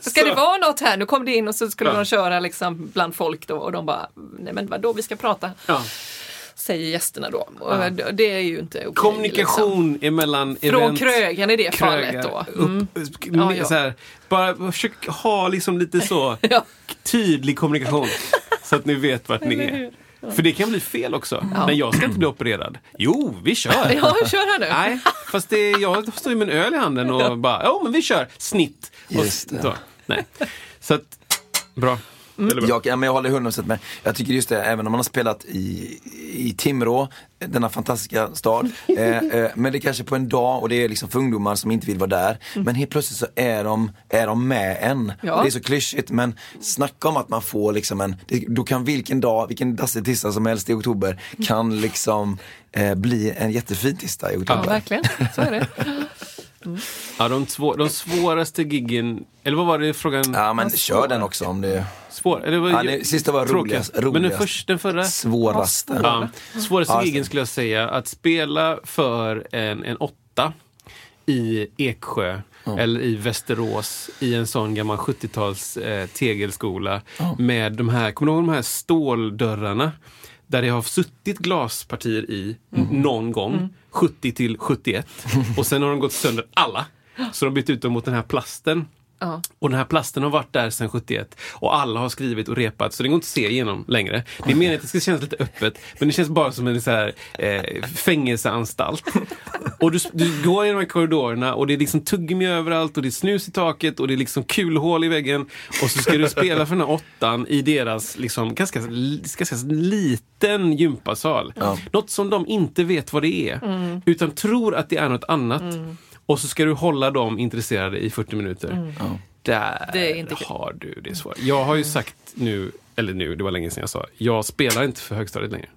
Ska det vara något här? Nu kom det in och så skulle
Ja.
de köra liksom bland folk då och de bara Nej men vadå vi ska prata
ja.
Säger gästerna då. Och det är ju inte okej, Liksom.
Kommunikation emellan
Från
event.
krögen i det
krögar,
fallet då.
Upp,
Mm.
ja,
ja.
Så här, bara försök ha liksom lite så
Ja.
tydlig kommunikation. så att ni vet vart ni är. För det kan bli fel också. Men jag ska inte bli opererad. Jo, vi kör.
Ja, kör här nu.
Nej, fast det, jag står ju med en öl i handen och bara, ja men vi kör. Snitt.
Just det.
Så, nej. så att, bra. Bra.
Jag, ja, men jag håller 100% med. Jag tycker just det, även om man har spelat i, i Timrå, denna fantastiska stad. eh, eh, men det är kanske på en dag och det är liksom för ungdomar som inte vill vara där. Men helt plötsligt så är de, är de med en.
Ja.
Det är så klyschigt men snacka om att man får liksom en, det, då kan vilken dag, vilken dassig tisdag som helst i oktober kan liksom eh, bli en jättefin tisdag i
Ja,
oktober.
verkligen. Så är det.
Ja, de, svår, de svåraste giggen, eller vad var det frågan?
Ja men kör den också om det
Svår, eller vad,
Ja, det sista var
tråkigast.
roligast-
Men den,
roligast.
först, den förra?
svåraste.
Ja, svåraste
Ja,
giggen skulle jag säga, att spela för en, en åtta i Eksjö eller i Västerås i en sån gammal 70-tals eh, tegelskola med de här, kommer du ihåg de här ståldörrarna? Där det har suttit glaspartier i någon gång, 70 till 71. Och sen har de gått sönder alla. Så de bytt ut dem mot den här plasten.
Ja.
Och den här plasten har varit där sedan 71 och alla har skrivit och repat så det går inte att se igenom längre. Det är meningen att det ska kännas lite öppet men det känns bara som en så här, eh, fängelseanstalt. Och du, du går genom korridorerna och det är liksom tuggummi överallt och det är snus i taket och det är liksom kulhål i väggen. Och så ska du spela för den här åttan i deras liksom ganska, ganska liten gympasal. Något som de inte vet vad det är. Utan tror att det är något annat. Och så ska du hålla dem intresserade i 40 minuter. Där
Det är inte kul.
har du det svårt. Jag har ju sagt nu, eller nu, det var länge sedan jag sa, jag spelar inte för högstadiet längre.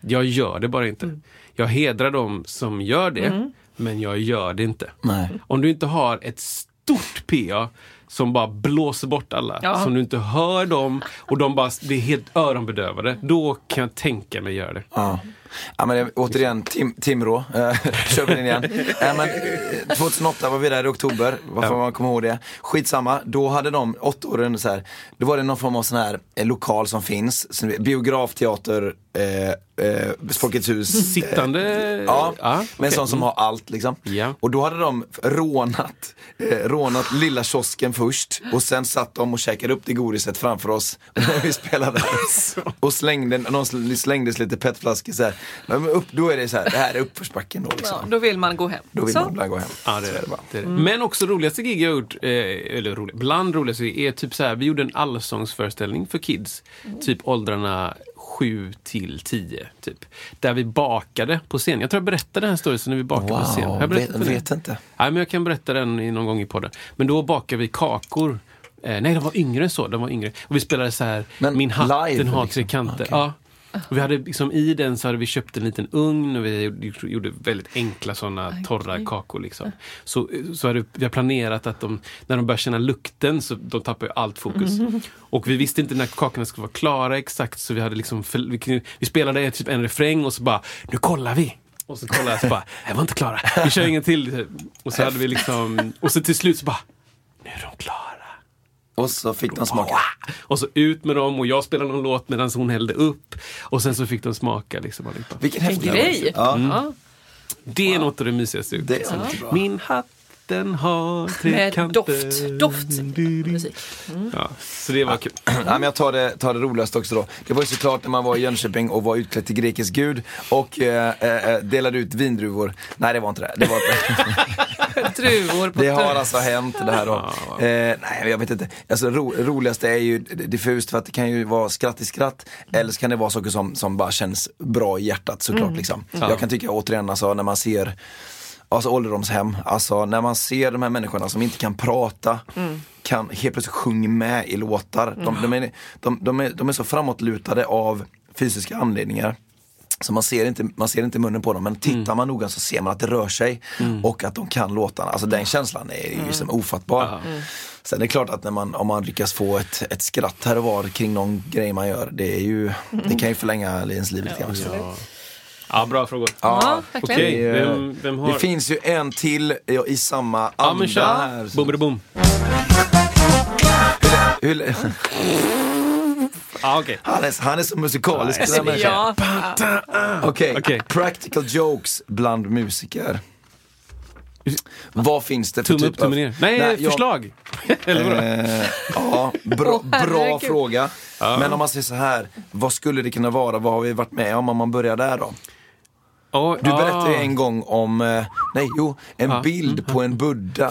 Jag gör det bara inte. Jag hedrar dem som gör det, men jag gör det inte.
Nej.
Om du inte har ett stort PA som bara blåser bort alla,
Ja.
som du inte hör dem och de bara blir helt öronbedövade, då kan jag tänka mig göra det.
Ja. Ja, men det- återigen, Tim, Timrå, äh, kör vi den igen. Men, eh, 2008 var vi där i oktober, varför
Ja.
man kommer ihåg det. Skitsamma, då hade de, åtta åren så här, då var det någon form av sån här eh, lokal som finns, biografteater, eh, eh, Folkets hus.
Sittande...
Ja,
ja
men
okej.
sån som har allt liksom.
Ja.
Och då hade de rånat, eh, rånat lilla kiosken först och sen satt de och käkade upp det godiset framför oss när vi spelade. och slängde, någon sl- slängdes lite petflaskor så här. Men upp, då är det så här, det här är uppförsbacken då
Ja,
liksom.
då vill man gå hem.
Då vill
Så.
man ibland gå hem.
Ja, det är det.
bara.
det, är det. Men också roligaste gig jag gjort, eh, eller roligt, bland roligaste är typ så här, vi gjorde en allsångsföreställning för kids. Typ åldrarna 7 till 10, typ. Där vi bakade på scen. Jag tror jag berättade den här storyn när vi bakade på scen.
Wow,
jag
vet, vet inte.
Nej, men jag kan berätta den någon gång i podden. Men då bakade vi kakor. Eh, nej, de var yngre än så. De var yngre. Och vi spelade så här,
Men
Min hatt
live,
den har
liksom?
tre kanter.
Okej.
Ja. Och vi hade liksom, I den så hade vi köpt en liten ugn och vi gjorde- väldigt enkla sådana torra kakor. Liksom. Så, så hade vi planerat att de, när de börjar känna lukten så de tappar ju allt fokus. Och vi visste inte när kakorna skulle vara klara exakt så vi hade liksom, vi, vi spelade typ en refräng och så bara, nu kollar vi! Och så kollade jag så bara, jag var inte klara. Vi kör ingen till. Och så hade vi liksom, och så till slut så bara, nu är de klara.
Och så fick de smaka.
Och så ut med dem och jag spelade någon låt medan hon hällde upp. Och sen så fick de smaka liksom allihopa.
Vilken häftig
grej.
Ja,
Ja.
Det är något av det mysigaste. jag gjort. Min hatt den har tre
Med
kanter.
doft, doft musik.
Ja, så det var kul.
Ja, men jag tar det, tar det roligaste också då. Det var ju såklart när man var i Jönköping och var utklädd till grekisk gud och eh, eh, delade ut vindruvor. Nej det var inte det. Det, var inte.
Druvor på
det har alltså hänt det här då. Eh, nej jag vet inte. Alltså ro, roligaste är ju diffust för att det kan ju vara skratt i skratt. Eller så kan det vara saker som, som bara känns bra i hjärtat såklart liksom. Jag kan tycka återigen alltså när man ser Alltså ålderdomshem, alltså när man ser de här människorna som inte kan prata, kan helt plötsligt sjunga med i låtar. De, de, är, de, de, är, de är så framåtlutade av fysiska anledningar. Så man ser, inte, man ser inte munnen på dem men tittar man noga så ser man att det rör sig och att de kan låtarna. Alltså den känslan är ju som ofattbar. Sen är det klart att när man, om man lyckas få ett, ett skratt här och var kring någon grej man gör, det, är ju, det kan ju förlänga ens liv lite grann.
Ja. Ja, bra frågor.
Ja.
Okej,
Det,
vem, vem har...
det finns ju en till ja, i samma
Ja, men
anda
kör.
här.
Boom, boom.
Hur,
Ja, okej.
han, är, han är så musikalisk. den här människan.
Ja,
Okej,
Okej.
practical jokes bland musiker. Vad finns det för
Tumme
typ
upp, tumme ner. Nej,
jag-
förslag. Eller vadå?
Eh, ja, bra, bra fråga. Men om man säger så här, vad skulle det kunna vara? Vad har vi varit med om? Om man börjar där då.
Oh,
Du berättade ju en gång om, eh, nej jo, en
Ja.
bild på en Buddha.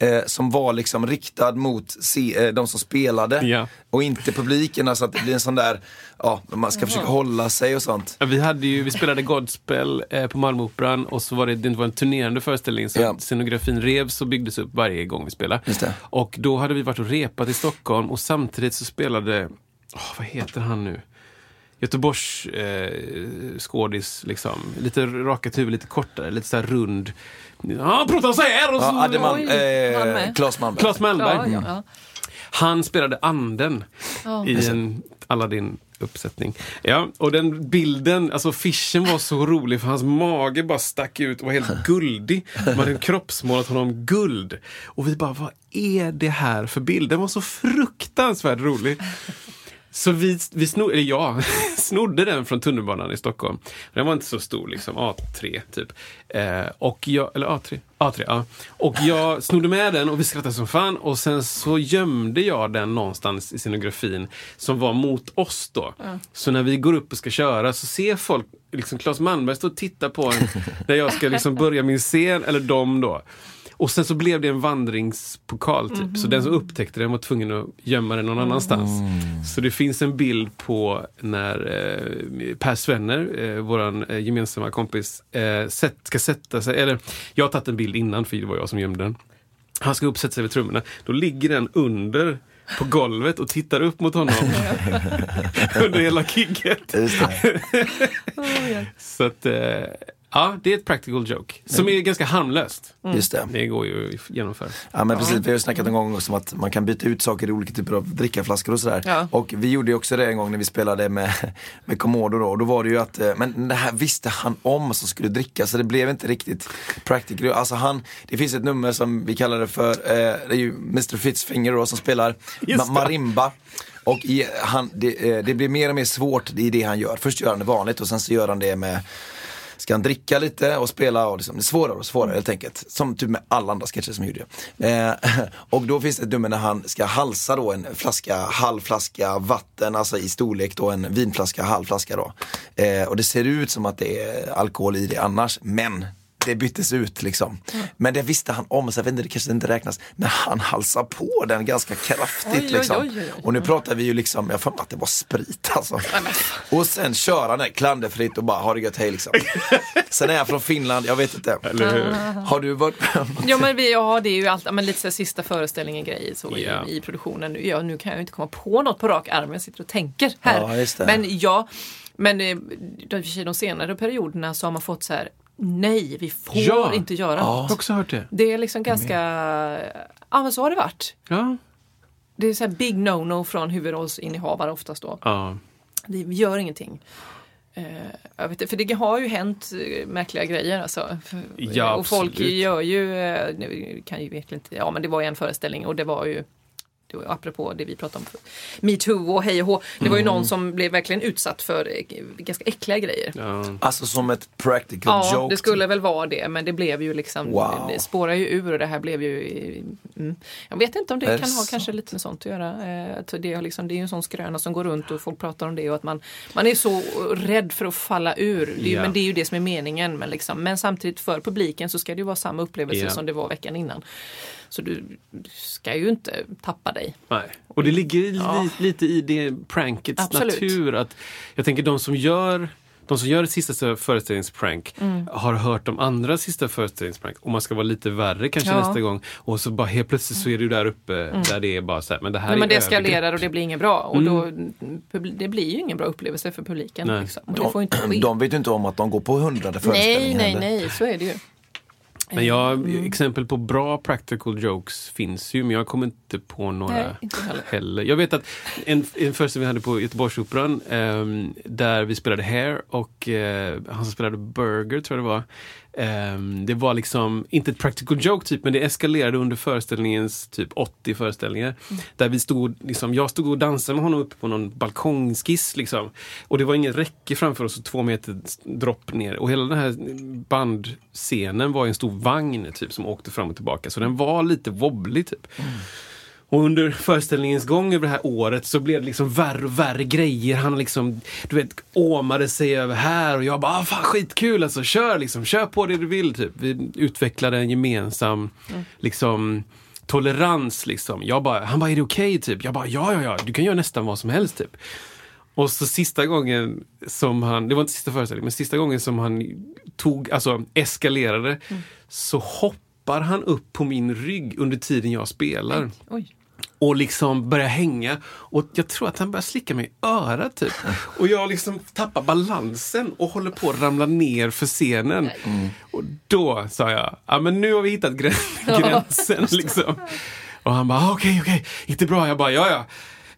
Eh, som var liksom riktad mot se, eh, de som spelade
Ja.
och inte publiken. Så att det blir en sån där, ja, man ska försöka hålla sig och sånt.
Ja, Vi, hade ju, vi spelade Godspell eh, på Malmöoperan och så var det, det var en turnerande föreställning så
Ja.
scenografin revs och byggdes upp varje gång vi spelade.
Just det.
Och då hade vi varit och repat i Stockholm och samtidigt så spelade, åh, vad heter han nu? Göteborgs eh, skådis, liksom. Lite rakat huvud, lite kortare, lite så här rund. Ja, pratar så här! Och så,
Ja, Adde Man,
Oj, han
eh. Claes Malmberg.
Claes Malmberg.
ja, ja.
Han spelade anden
Ja.
i en Aladdin-uppsättning. Ja, och den bilden, alltså affischen var så rolig för hans mage bara stack ut och var helt guldig. Man hade kroppsmålat honom guld. Och vi bara, vad är det här för bild? Den var så fruktansvärt rolig. Så vi, vi snod, eller jag snodde den från tunnelbanan i Stockholm. Den var inte så stor, liksom A3 typ. Eh, och jag, eller A3, A3, ja. Och jag snodde med den och vi skrattade som fan. Och sen så gömde jag den någonstans i scenografin som var mot oss då. Så när vi går upp och ska köra så ser folk, liksom Claes Malmberg står och tittar på en när jag ska liksom börja min scen, eller dem då. Och sen så blev det en vandringspokal typ. Så den som upptäckte den var tvungen att gömma den någon annanstans. Så det finns en bild på när eh, Per Svenner, eh, våran eh, gemensamma kompis, eh, sätt, ska sätta sig, eller jag har tagit en bild innan för det var jag som gömde den. Han ska uppsätta sig vid trummorna. Då ligger den under på golvet och tittar upp mot honom under hela
det.
Så att, eh, ja, det är ett practical joke. Som är ganska harmlöst.
Just det.
Det går ju att genomföra.
Ja men precis, vi har ju snackat en gång också om att man kan byta ut saker i olika typer av drickaflaskor och sådär.
Ja.
Och vi gjorde ju också det en gång när vi spelade med, med Komodo då. Och då var det ju att, eh, men det här visste han om som skulle dricka så det blev inte riktigt practical. Alltså han, det finns ett nummer som vi kallar det för, eh, det är ju Mr Fitzfinger då som spelar ma- marimba. Och i, han, det, eh, det blir mer och mer svårt i det han gör. Först gör han det vanligt och sen så gör han det med ska han dricka lite och spela och liksom, det är svårare och svårare helt enkelt. Som typ med alla andra sketcher som jag gjorde. Eh, och då finns det ett nummer när han ska halsa då en flaska, halv flaska vatten, alltså i storlek då en vinflaska, halv flaska då. Eh, och det ser ut som att det är alkohol i det annars, men det byttes ut liksom. Men det visste han om, så jag vet inte, det kanske inte räknas. Men han halsar på den ganska kraftigt
Oj,
liksom.
oj, oj, oj.
Och nu pratar vi ju liksom, jag har att det var sprit alltså. Och sen kör han det klanderfritt och bara har det gött hej liksom. Sen är jag från Finland, jag vet inte.
Eller hur?
Har du varit
Ja men vi, ja, det är ju allt, men lite så sista föreställningen grej så i,
Ja.
i produktionen. Nu- Ja, nu kan jag ju inte komma på något på rak arm, jag sitter och tänker här.
Ja, just det.
Men ja, men eh, de, de senare perioderna så har man fått så här, nej vi får
Ja.
inte göra
Jag
något.
har också hört det.
Det är liksom ganska, ja men så har det varit.
Ja.
Det är så här big no-no från huvudrollsinnehavare oftast då.
ja.
Det, vi gör ingenting. Eh, jag vet, för det har ju hänt eh, märkliga grejer alltså.
Ja,
och folk
absolut.
gör ju, eh, nu kan ju verkligen inte, ja men det var ju en föreställning och det var, ju apropå det vi pratade om, metoo och hej och hå. Det var ju
Mm.
någon som blev verkligen utsatt för eh, ganska äckliga grejer.
ja.
Alltså som ett practical
Ja,
joke?
det skulle väl vara det, men det blev ju liksom,
Wow.
det spårar ju ur och det här blev ju, mm. jag vet inte om det
Är det
kan ha
sant?
kanske lite med sånt att göra. Eh, att det, är liksom, det är ju en sån skröna som går runt och folk pratar om det och att man, man är så rädd för att falla ur. Det ju-
Ja.
Men det är ju det som är meningen. Men, liksom, men samtidigt för publiken så ska det ju vara samma upplevelse
Ja.
som det var veckan innan. Så du ska ju inte tappa dig.
Nej. Och det ligger li,
Ja.
lite i det prankets
Absolut.
natur. Att jag tänker de som gör de som gör ett sista föreställningsprank
Mm.
har hört de andra sista föreställningsprank och man ska vara lite värre kanske
Ja.
nästa gång. Och så bara helt plötsligt så är du där uppe där det är bara så här, men det här
Mm. Nej, men
är
det eskalerar och det blir inget bra. Och då, publi- det blir ju ingen bra upplevelse för publiken.
Nej.
Liksom. Och det får inte ske.
De, de vet ju inte om att de går på hundrade
nej,
föreställningen
nej,
heller.
nej, så är det ju.
Men jag,
Mm.
exempel på bra practical jokes finns ju, men jag kommer inte på några
Nej, inte heller.
Jag vet att en, en föreställning vi hade på Göteborgsoperan ehm, där vi spelade Hair och eh, han som spelade Burger, tror jag det var. ehm, det var liksom, inte ett practical joke typ, men det eskalerade under föreställningens typ 80 föreställningar.
Mm.
Där vi stod, liksom, jag stod och dansade med honom uppe på någon balkongskiss. Liksom. Och det var ingen räcke framför oss och två meter dropp ner. Och hela den här bandscenen var en stor vagn typ som åkte fram och tillbaka. Så den var lite wobblig typ. Och under föreställningens gång över det här året så blev det liksom värre och värre grejer. Han liksom, du vet, åmade sig över här och jag bara, ah, fan skitkul alltså, kör liksom, kör på det du vill typ. Vi utvecklade en gemensam, liksom, tolerans liksom. Jag bara, han bara, är det okej typ? Jag bara, ja, ja, ja, du kan göra nästan vad som helst typ. Och så sista gången som han, det var inte sista föreställningen, men sista gången som han tog, alltså eskalerade, så hoppar han upp på min rygg under tiden jag spelar
Oj.
och liksom börjar hänga. Och jag tror att han börjar slicka mig i örat typ. Och jag liksom tappar balansen och håller på att ramla ner för scenen. Och då sa jag, ja men nu har vi hittat grän- gränsen liksom. Och han bara, "Ah, okej, okej, gick det bra? Jag bara, ja, ja.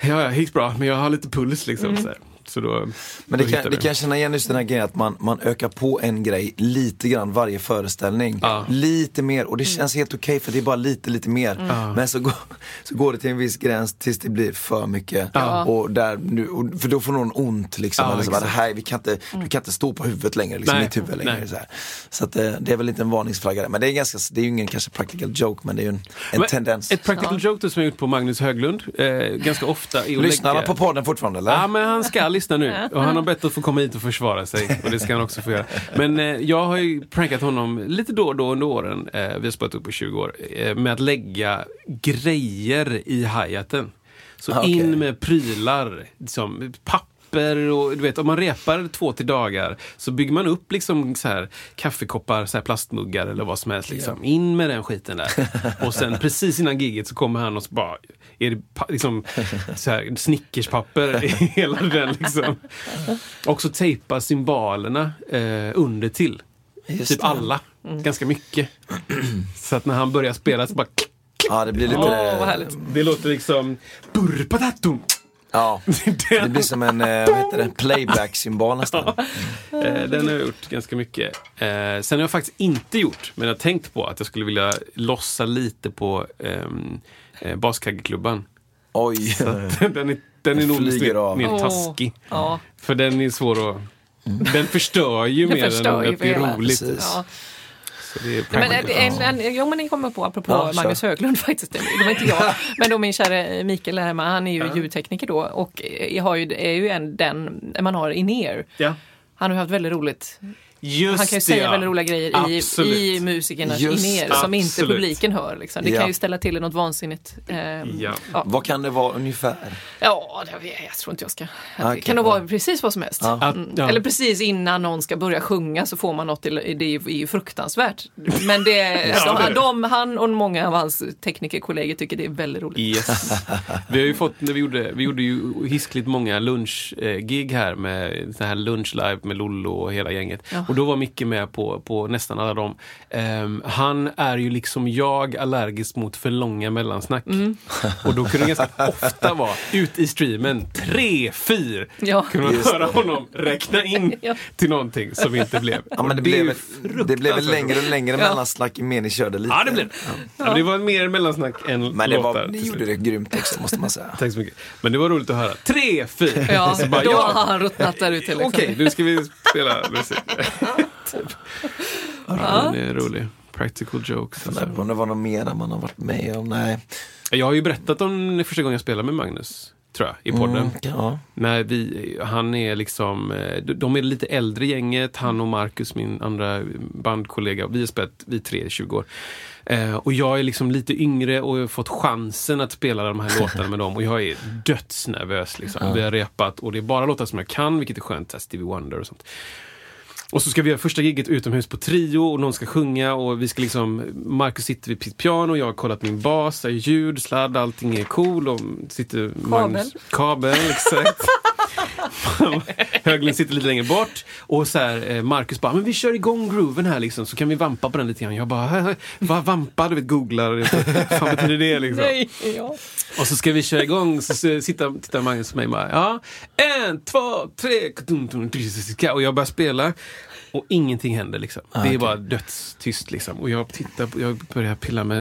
Ja, ja, gick bra, men jag har lite puls liksom. Så, här. Så då,
Men
då
det
hittar
kan, det kan jag känna igen just den här grejen att man, man ökar på en grej lite grann varje föreställning.
Ja.
Lite mer och det känns helt okej för det är bara lite, lite mer. Men så går, så går det till en viss gräns tills det blir för mycket.
Ja.
Och där, nu, och, för då får någon ont liksom.
Ja,
eller så bara, här, vi kan inte, Du kan inte stå på huvudet längre, liksom,
Nej.
mitt huvud längre.
Nej.
Så, här. så att, eh, det är väl lite en varningsflagga där. Men det är, ganska, det är ju ingen kanske practical joke men det är ju en, en
Men
tendens.
Ett practical joke då som jag gjort på Magnus Höglund, eh, ganska ofta.
Lyssnar han på podden fortfarande eller?
Ja, men han ska lyssna nu. Och han har bett att få komma hit och försvara sig. Och det ska han också få göra. Men eh, jag har ju prankat honom lite då och då under åren, eh, vi har spelat upp på 20 år, eh, med att lägga grejer i hi-haten. Så
Ah, okej.
in med prylar, liksom papper och du vet, om man repar två till dagar så bygger man upp liksom så här kaffekoppar, så här plastmuggar eller vad som helst. Liksom. In med den skiten där. Och sen precis innan giget så kommer han och så bara, är det liksom så här snickerspapper i hela den liksom. Också tejpa symbolerna eh, under till.
Just
typ
det.
alla. Ganska mycket. så att när han börjar spela så bara
Ja, det blir lite...
Åh, vad härligt.
det låter liksom burpatatum.
Ja, det blir som en eh, vad det? playback-symbol nästan.
Eh, den har jag gjort ganska mycket. Eh, sen har jag faktiskt inte gjort, men jag har tänkt på att jag skulle vilja lossa lite på ehm, eh, Baskaggeklubban.
Oj.
den är, den är nog mer, mer taskig.
Ja.
För den är svår att... Den förstör ju
Den
mer
förstör
än att det är roligt.
Precis.
Ja.
Så det är
Men
practical.
en, en, jo men ni kommer på, apropå
Ja.
Magnus Höglund faktiskt, det var inte jag, men då min kära Mikael här hemma, han är ju ljudtekniker då och jag har ju, är ju en, den man har in-ear.
Ja.
Han har haft väldigt roligt.
Just
Han kan ju
det,
säga
ja.
väldigt roliga grejer i,
Absolut.
i musikernas
det.
som inte
Absolut.
publiken hör. Liksom. Det
Ja.
kan ju ställa till något vansinnigt. ehm,
Ja.
ja.
Vad kan det vara ungefär?
Ja, det, jag, jag tror inte jag ska. Det
Okej,
kan nog vara precis vad som helst.
Ja.
Att-
Mm.
ja.
Eller precis innan någon ska börja sjunga så får man något, till, det är ju, är ju fruktansvärt. Men det,
Ja,
de,
det är det.
de, han och många av hans teknikerkollegor tycker det är väldigt roligt.
Yes. Vi har ju fått, när vi gjorde, vi gjorde ju hiskligt många lunchgig här med så här lunch live med Lollo och hela gänget.
Ja.
Och då var Micke med på, på nästan alla dem. Ehm, han är ju liksom jag allergisk mot för långa mellansnack.
Mm.
Och då kunde det ganska ofta vara ut i streamen, tre, fyr,
Ja.
kunde man höra honom räkna in
Ja.
till någonting som inte blev.
Ja, men det,
Och
blev, det blev väl längre och längre
Ja.
mellansnack ju mer ni körde lite.
Ja, det blev det. Ja. Det var mer mellansnack än
Men det
låtar.
var, ni gjorde det grymt också måste man säga.
Tack så mycket. Men det var roligt att höra. Tre, fyra.
Ja,
bara,
då
ja.
har han ruttnat där ute. Liksom.
Okej, nu ska vi spela musik. Typ. ja. Den är rolig. Practical jokes.
Funderar på om det var något mer man har varit med om. Nej.
Jag har ju berättat om det första gången jag spelade med Magnus, tror jag, i podden.
Mm, ja.
När vi, han är liksom, eh, de är lite äldre gänget, han och Marcus, min andra bandkollega, vi har spelat, vi tre i 20 år. Eh, och jag är liksom lite yngre och jag har fått chansen att spela de här låtarna med dem och jag är dödsnervös. Liksom. Vi har repat och det är bara låtar som jag kan, vilket är skönt, Stevie Wonder och sånt. Och så ska vi göra första giget utomhus på trio och någon ska sjunga och vi ska liksom Marcus sitter vid sitt piano, jag har kollat min bas, där ljud, sladd, allting är cool och sitter Magnus, kabel, exakt. Höglund sitter lite längre bort och så här, eh, Marcus bara, men vi kör igång grooven här liksom så kan vi vampa på den lite grann. Jag bara, vad vampa? Du vet, googlar, vad fan betyder det liksom?
Nej, ja.
Och så ska vi köra igång, så så sitter, tittar Magnus på mig och bara, ja, en, två, tre, och jag börjar spela. Och ingenting händer liksom. Det är
okej.
bara dödstyst liksom. Och jag tittar, på- jag börjar pilla med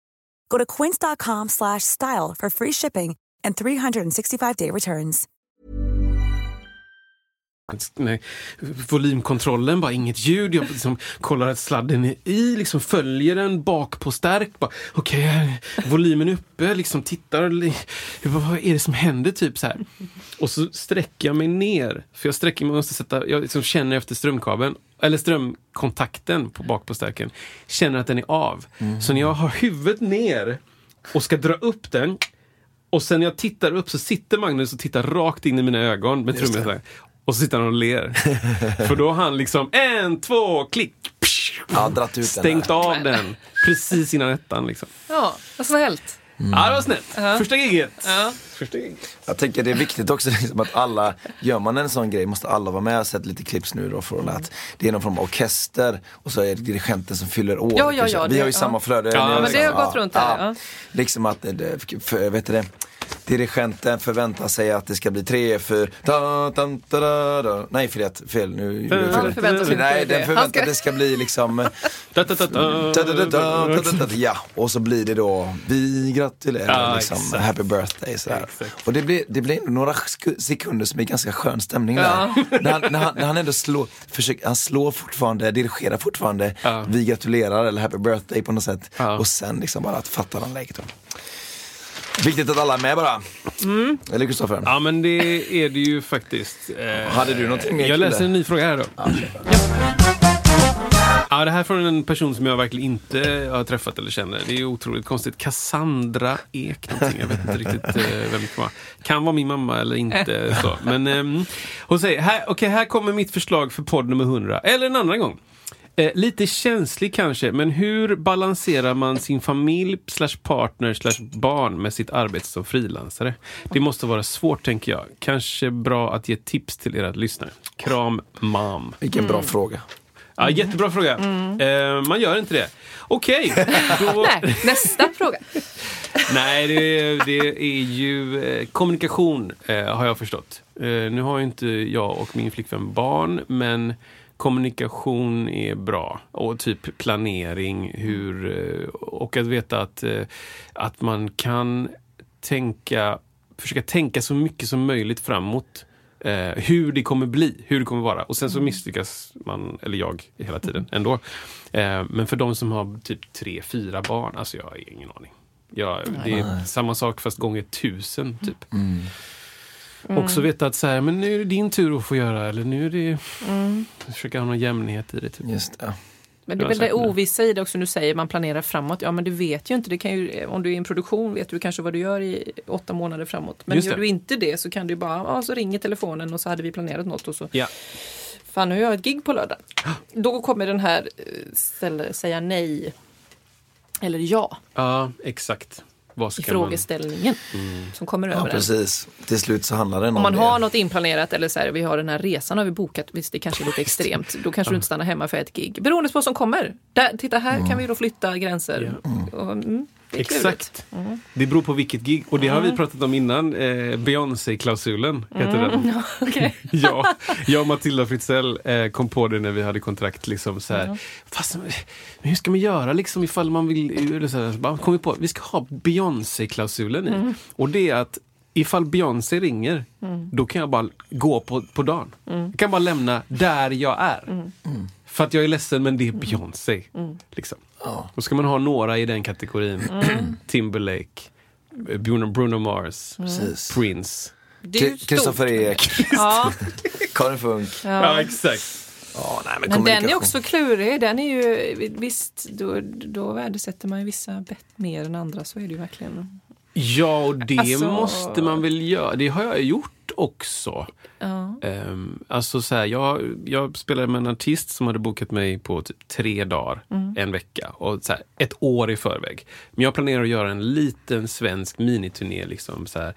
Go to quince.com slash style for free shipping and 365-day returns.
nej, volymkontrollen, bara inget ljud. Jag liksom kollar att sladden är i, liksom följer den bak på stärk. Okej, okay, volymen är uppe, liksom tittar. Vad är det som händer? Typ så här. Och så sträcker jag mig ner. För jag sträcker mig, måste sätta, jag liksom känner efter strömkabeln. Eller strömkontakten på bak på stärken. Känner att den är av. Så när jag har huvudet ner och ska dra upp den och sen när jag tittar upp så sitter Magnus och tittar rakt in i mina ögon med trummet där. Och så sitter han och ler. För då har han liksom en, två, klick! psh,
Ja, den
stängt
där.
av den precis innan ettan. Liksom.
Ja, vad snällt.
Ja, det var snällt. Första giget.
Ja.
Första giget.
Jag tänker det är viktigt också liksom att alla, gör man en sån grej måste alla vara med. Jag har sett lite clips nu då från att det är någon form av orkester och så är det dirigenten som fyller år.
Ja, ja, ja,
Vi
det-
har ju
ja.
samma flöde.
Ja, men
det har gått runt här, ja.
Liksom att, för, vet du det, dirigenten förväntar sig att det ska bli tre, för ta, ta, ta, ta. Nej förlåt, fel nu.
Han
fel.
förväntar sig
Nej, den förväntar
Han ska-
att det ska bli liksom
Da, da, da, da.
Ja, och så blir det då vi gratulerar, liksom, happy birthday.
Exakt.
Och det blir, det blir några sekunder som är ganska skön stämning där. När, han, när, han, när han ändå slår, försöker, han slår fortfarande, dirigerar fortfarande, vi gratulerar eller happy birthday på något sätt. Och sen liksom bara att fatta den läget. Viktigt att alla är med bara.
Mm.
Eller Kristoffer?
Ja, men det är det ju faktiskt. Eh,
Hade du någonting mer
Jag läser en ny fråga här då. Ja, det här är från en person som jag verkligen inte har träffat eller känner. Det är otroligt konstigt. Cassandra Ek någonting. Jag vet inte riktigt eh, vem det kan vara. Kan vara min mamma eller inte. Så. Men ehm, hon säger, här, okej, här kommer mitt förslag för podd nummer 100. Eller en annan gång. Eh, lite känslig kanske, men hur balanserar man sin familj, slash partner, slash barn med sitt arbete som frilansare? Det måste vara svårt, tänker jag. Kanske bra att ge tips till era lyssnare. Kram, mam.
Vilken bra fråga.
Ja, jättebra fråga. Eh, man gör inte det. Okej, då...
Nej, nästa fråga.
Nej, det, det är ju eh, kommunikation, eh, har jag förstått. Eh, nu har ju inte jag och min flickvän barn, men kommunikation är bra. Och typ planering, hur, eh, och att veta att, eh, att man kan tänka, försöka tänka så mycket som möjligt framåt. Eh, hur det kommer bli, hur det kommer vara. Och sen så misslyckas man, eller jag, hela tiden ändå. Eh, men för de som har typ tre, fyra barn, alltså jag har ingen aning. Ja, det är samma sak fast gånger tusen typ. Också veta att så här, men nu är det din tur att få göra eller nu är det... Försöka ha någon jämnhet i det. Typ.
Just det.
Men det är väl det ovissa i det också. Nu säger man planerar framåt. Ja men du vet ju inte. Det kan ju, om du är i en produktion vet du kanske vad du gör i åtta månader framåt. Men gör du inte det så kan du bara, ja så ringer telefonen och så hade vi planerat något och så.
Ja.
Fan nu har jag ett gig på lördag. Då kommer den här eh, ställa, säga nej. Eller ja
ja, exakt. Vad
i frågeställningen. Som kommer
Ja,
över en.
precis. Till slut så handlar det om
Om man
det.
har något inplanerat eller så här, vi har den här resan har vi bokat, visst det kanske är lite extremt, då kanske du inte stannar hemma för ett gig. Beroende på vad som kommer. Där, titta här kan vi då flytta gränser. Och, mm, det.
Exakt. Det beror på vilket gig. Och det har vi pratat om innan. Eh, Beyoncé-klausulen heter den.
Okej.
ja, jag och Matilda Fritzell eh, kom på det när vi hade kontrakt. Liksom, så här, Fast, men hur ska man göra liksom, ifall man vill... Eller så här, så bara, kom vi på, vi ska ha Beyoncé-klausulen i. Och det är att ifall Beyoncé ringer, då kan jag bara gå på, på dagen. Jag kan bara lämna där jag är. För att jag är ledsen, men det är Beyoncé. Liksom. Då ska man ha några i den kategorin. Timberlake, eh, Bruno, Bruno Mars,
Precis.
Prince.
Kristoffer Ek,
Ja,
Karin Funk.
Ja, exakt.
Ja, nej, men
men den är också klurig. Den är ju, visst, då, då värdesätter man ju vissa bett mer än andra. Så är det ju verkligen.
Ja, och det
Alltså-
måste man väl göra. Det har jag gjort också.
Ja.
Um, alltså så här, jag, jag spelade med en artist som hade bokat mig på typ tre dagar, en vecka. Och så här, ett år i förväg. Men jag planerar att göra en liten svensk miniturné. Liksom, så här,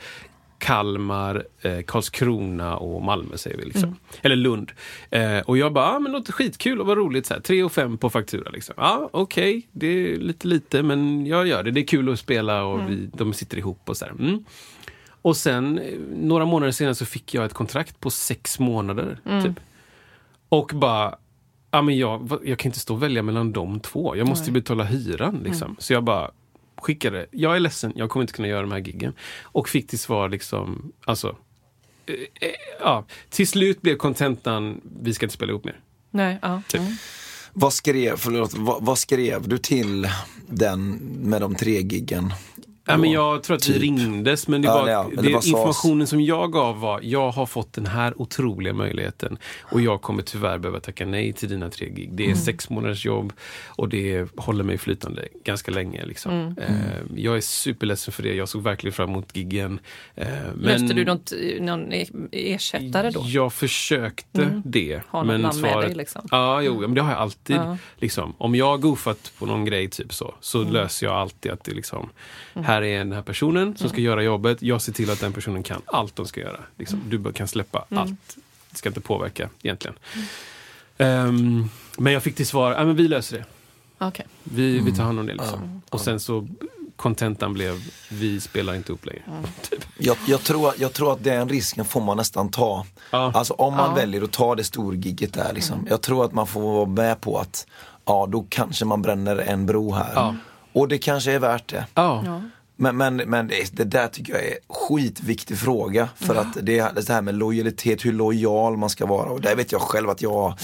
Kalmar, eh, Karlskrona och Malmö säger vi. Liksom. Eller Lund. Eh, och jag bara, ah, men låter skitkul och vad roligt. Så här, tre och fem på faktura. Liksom. Ja, okej, det är lite lite men jag gör det. Det är kul att spela och vi, de sitter ihop och så här. Mm. Och sen eh, några månader senare så fick jag ett kontrakt på sex månader. Typ. Och bara, ja men jag, jag kan inte stå och välja mellan de två. Jag måste ju betala hyran. Liksom. Så jag bara skickade, jag är ledsen, jag kommer inte kunna göra de här giggen. Och fick till svar liksom, alltså eh, ja, till slut blev kontentan, vi ska inte spela ihop mer.
Nej, ja.
Typ.
Mm.
Vad skrev, förlåt, vad, vad skrev du till den med de tre giggen?
Ja, men jag tror att vi
Typ.
ringdes, men det
Ja,
var,
ja, men
det
det var
informationen som jag gav var, jag har fått den här otroliga möjligheten och jag kommer tyvärr behöva tacka nej till dina tre gig. Det är
Mm.
sex månaders jobb och det håller mig flytande ganska länge. Liksom.
Mm.
Eh, jag är superledsen för det, jag såg verkligen fram emot giggen. Eh, men
Löste du något, någon e- ersättare då?
Jag försökte det.
Ha något namn med dig, liksom.
Ja, jo, men det har jag alltid. Liksom. Om jag har goofat på någon grej typ så, så
Mm.
löser jag alltid att det liksom, här är den här personen som ska göra jobbet. Jag ser till att den personen kan allt de ska göra. Liksom.
Mm.
Du kan släppa allt. Det ska inte påverka egentligen. Ehm, men jag fick till svar, ja men vi löser det.
Okej.
Vi, vi tar hand om det liksom. Och sen så kontentan blev, vi spelar inte upp längre. Typ.
Jag, jag, tror, jag tror att den risken får man nästan ta.
Ja.
Alltså om man
Ja.
väljer att ta det storgigget där liksom. Jag tror att man får vara med på att ja, då kanske man bränner en bro här.
Ja.
Och det kanske är värt det. Men, men, men det, det där tycker jag är skitviktig fråga. För att det, är det här med lojalitet, hur lojal man ska vara. Och där vet jag själv att jag,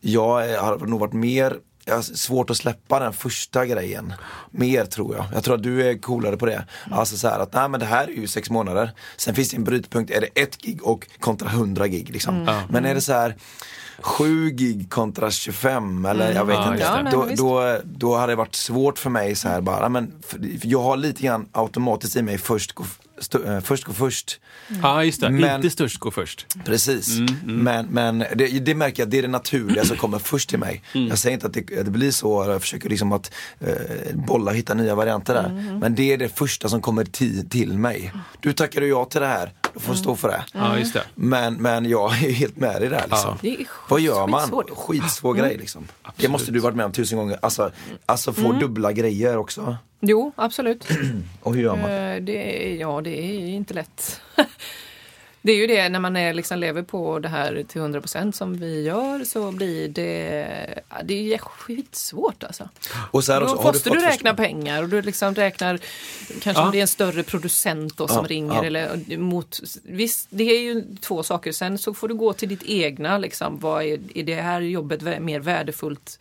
jag har nog varit mer jag har svårt att släppa den första grejen. Mer tror jag. Jag tror att du är coolare på det. Alltså så här att, nej men det här är ju sex månader. Sen finns det en brytpunkt, är det ett gig och kontra 100 gig liksom. Men är det så här 7 gig kontra 25 eller jag vet
Ja,
inte.
Ja,
då,
nej,
då, då hade det varit svårt för mig så här bara, men, för, för jag har lite grann automatiskt i mig först eh, först, gå först.
ja, just det.
Men-
Inte störst gå först.
Precis.
Mm,
Men, men det, det märker jag, det är det naturliga som kommer först till mig.
Mm.
Jag säger inte att det, det blir så, jag försöker liksom att eh, bolla och hitta nya varianter där.
Mm.
Men det är det första som kommer ti, till mig. Du tackade ja till det här, då får stå för det.
Ja, just det.
Men, men jag är helt med dig där liksom.
Är
Vad gör man? Skitsvår
Mm.
grej liksom. Det måste du varit med om tusen gånger. Alltså, alltså
Mm.
få dubbla grejer också.
Jo, absolut.
Och hur gör man?
Eh, Det ja, det är inte lätt. Det är ju det, när man är, liksom lever på det här till 100 procent som vi gör så blir det, det är skitsvårt alltså.
Och så här
Då
också, har
måste du,
fått
räkna pengar och du liksom räknar kanske
Ja.
om det är en större producent då som
Ja,
ringer
ja.
eller mot, visst det är ju två saker. Sen så får du gå till ditt egna liksom, vad är, är det här jobbet mer värdefullt?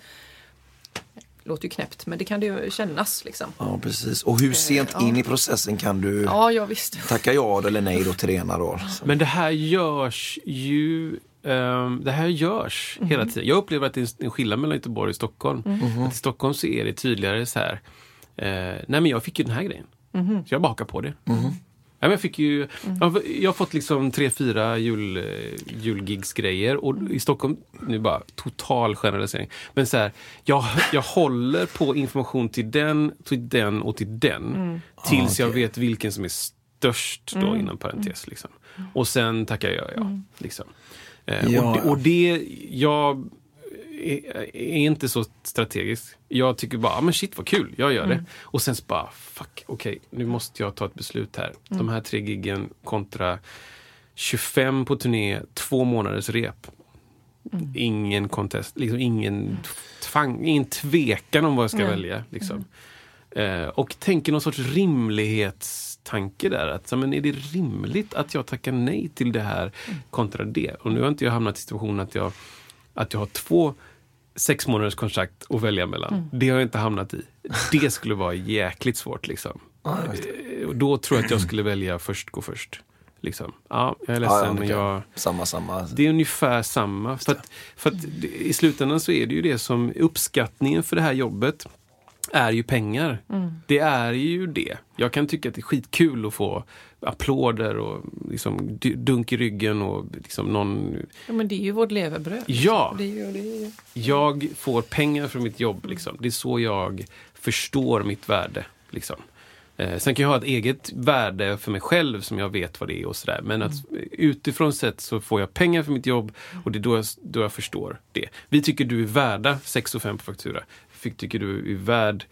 Låter ju knäppt men det kan det ju kännas liksom.
Ja precis. Och hur sent
ja.
in i processen kan du
Ja, ja visst.
tacka ja eller nej då till det ena då?
Men det här görs ju ehm, det här görs hela tiden. Jag upplever att det är en skillnad mellan Göteborg och Stockholm. Att I Stockholm så är det tydligare så här. Eh, nej men jag fick ju den här grejen. Så jag bara hakar på det. Ja, men jag, fick ju, jag, jag har fått liksom tre, fyra jul, eh, julgigsgrejer och i Stockholm, nu bara total generalisering. Men så här, jag, jag håller på information till den, till den och till den. Tills jag vet vilken som är störst då inom parentes. Liksom. Och sen tackar jag ja. Liksom. Eh,
Ja,
och, det, och det, jag är, är inte så strategisk. Jag tycker bara, ah, men shit vad kul, jag gör det. Och sen så bara, fuck, okej, nu måste jag ta ett beslut här. De här tre giggen kontra 25 på turné, två månaders rep. Ingen contest, liksom ingen, tvang, ingen tvekan om vad jag ska välja. Liksom. Eh, och tänker någon sorts rimlighetstanke där. Att, så, men är det rimligt att jag tackar nej till det här kontra det? Och nu har inte jag hamnat i situationen att jag, att jag har två sex månaders kontrakt att välja mellan. Det har jag inte hamnat i. Det skulle vara jäkligt svårt. Liksom. Och då tror jag att jag skulle välja först gå först. Liksom. Ja, jag är ledsen
Ja, ja,
men jag...
Samma, samma.
Det är ungefär samma. För att, för att i slutändan så är det ju det som uppskattningen för det här jobbet är ju pengar. Det är ju det. Jag kan tycka att det är skitkul att få applåder och liksom dunk i ryggen och liksom någon...
Ja, men det är ju vårt levebröd.
Ja!
Det är ju, det är.
Jag får pengar för mitt jobb. Liksom. Det är så jag förstår mitt värde. Liksom. Eh, sen kan jag ha ett eget värde för mig själv som jag vet vad det är och sådär. Men att utifrån sett så får jag pengar för mitt jobb och det är då jag, då jag förstår det. Vi tycker du är värda 6 och 5 på faktura. Vi tycker du är värd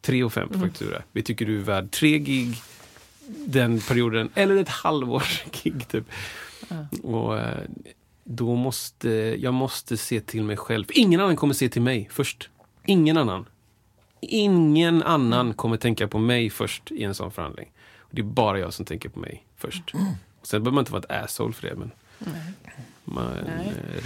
3 och 5 på faktura. Vi tycker du är värd 3 gig den perioden, eller ett halvårs gig typ. Och eh, då måste jag måste se till mig själv. Ingen annan kommer se till mig först. Ingen annan. Ingen annan kommer tänka på mig först i en sån förhandling. Det är bara jag som tänker på mig först. Sen behöver man inte vara ett asshole för det, men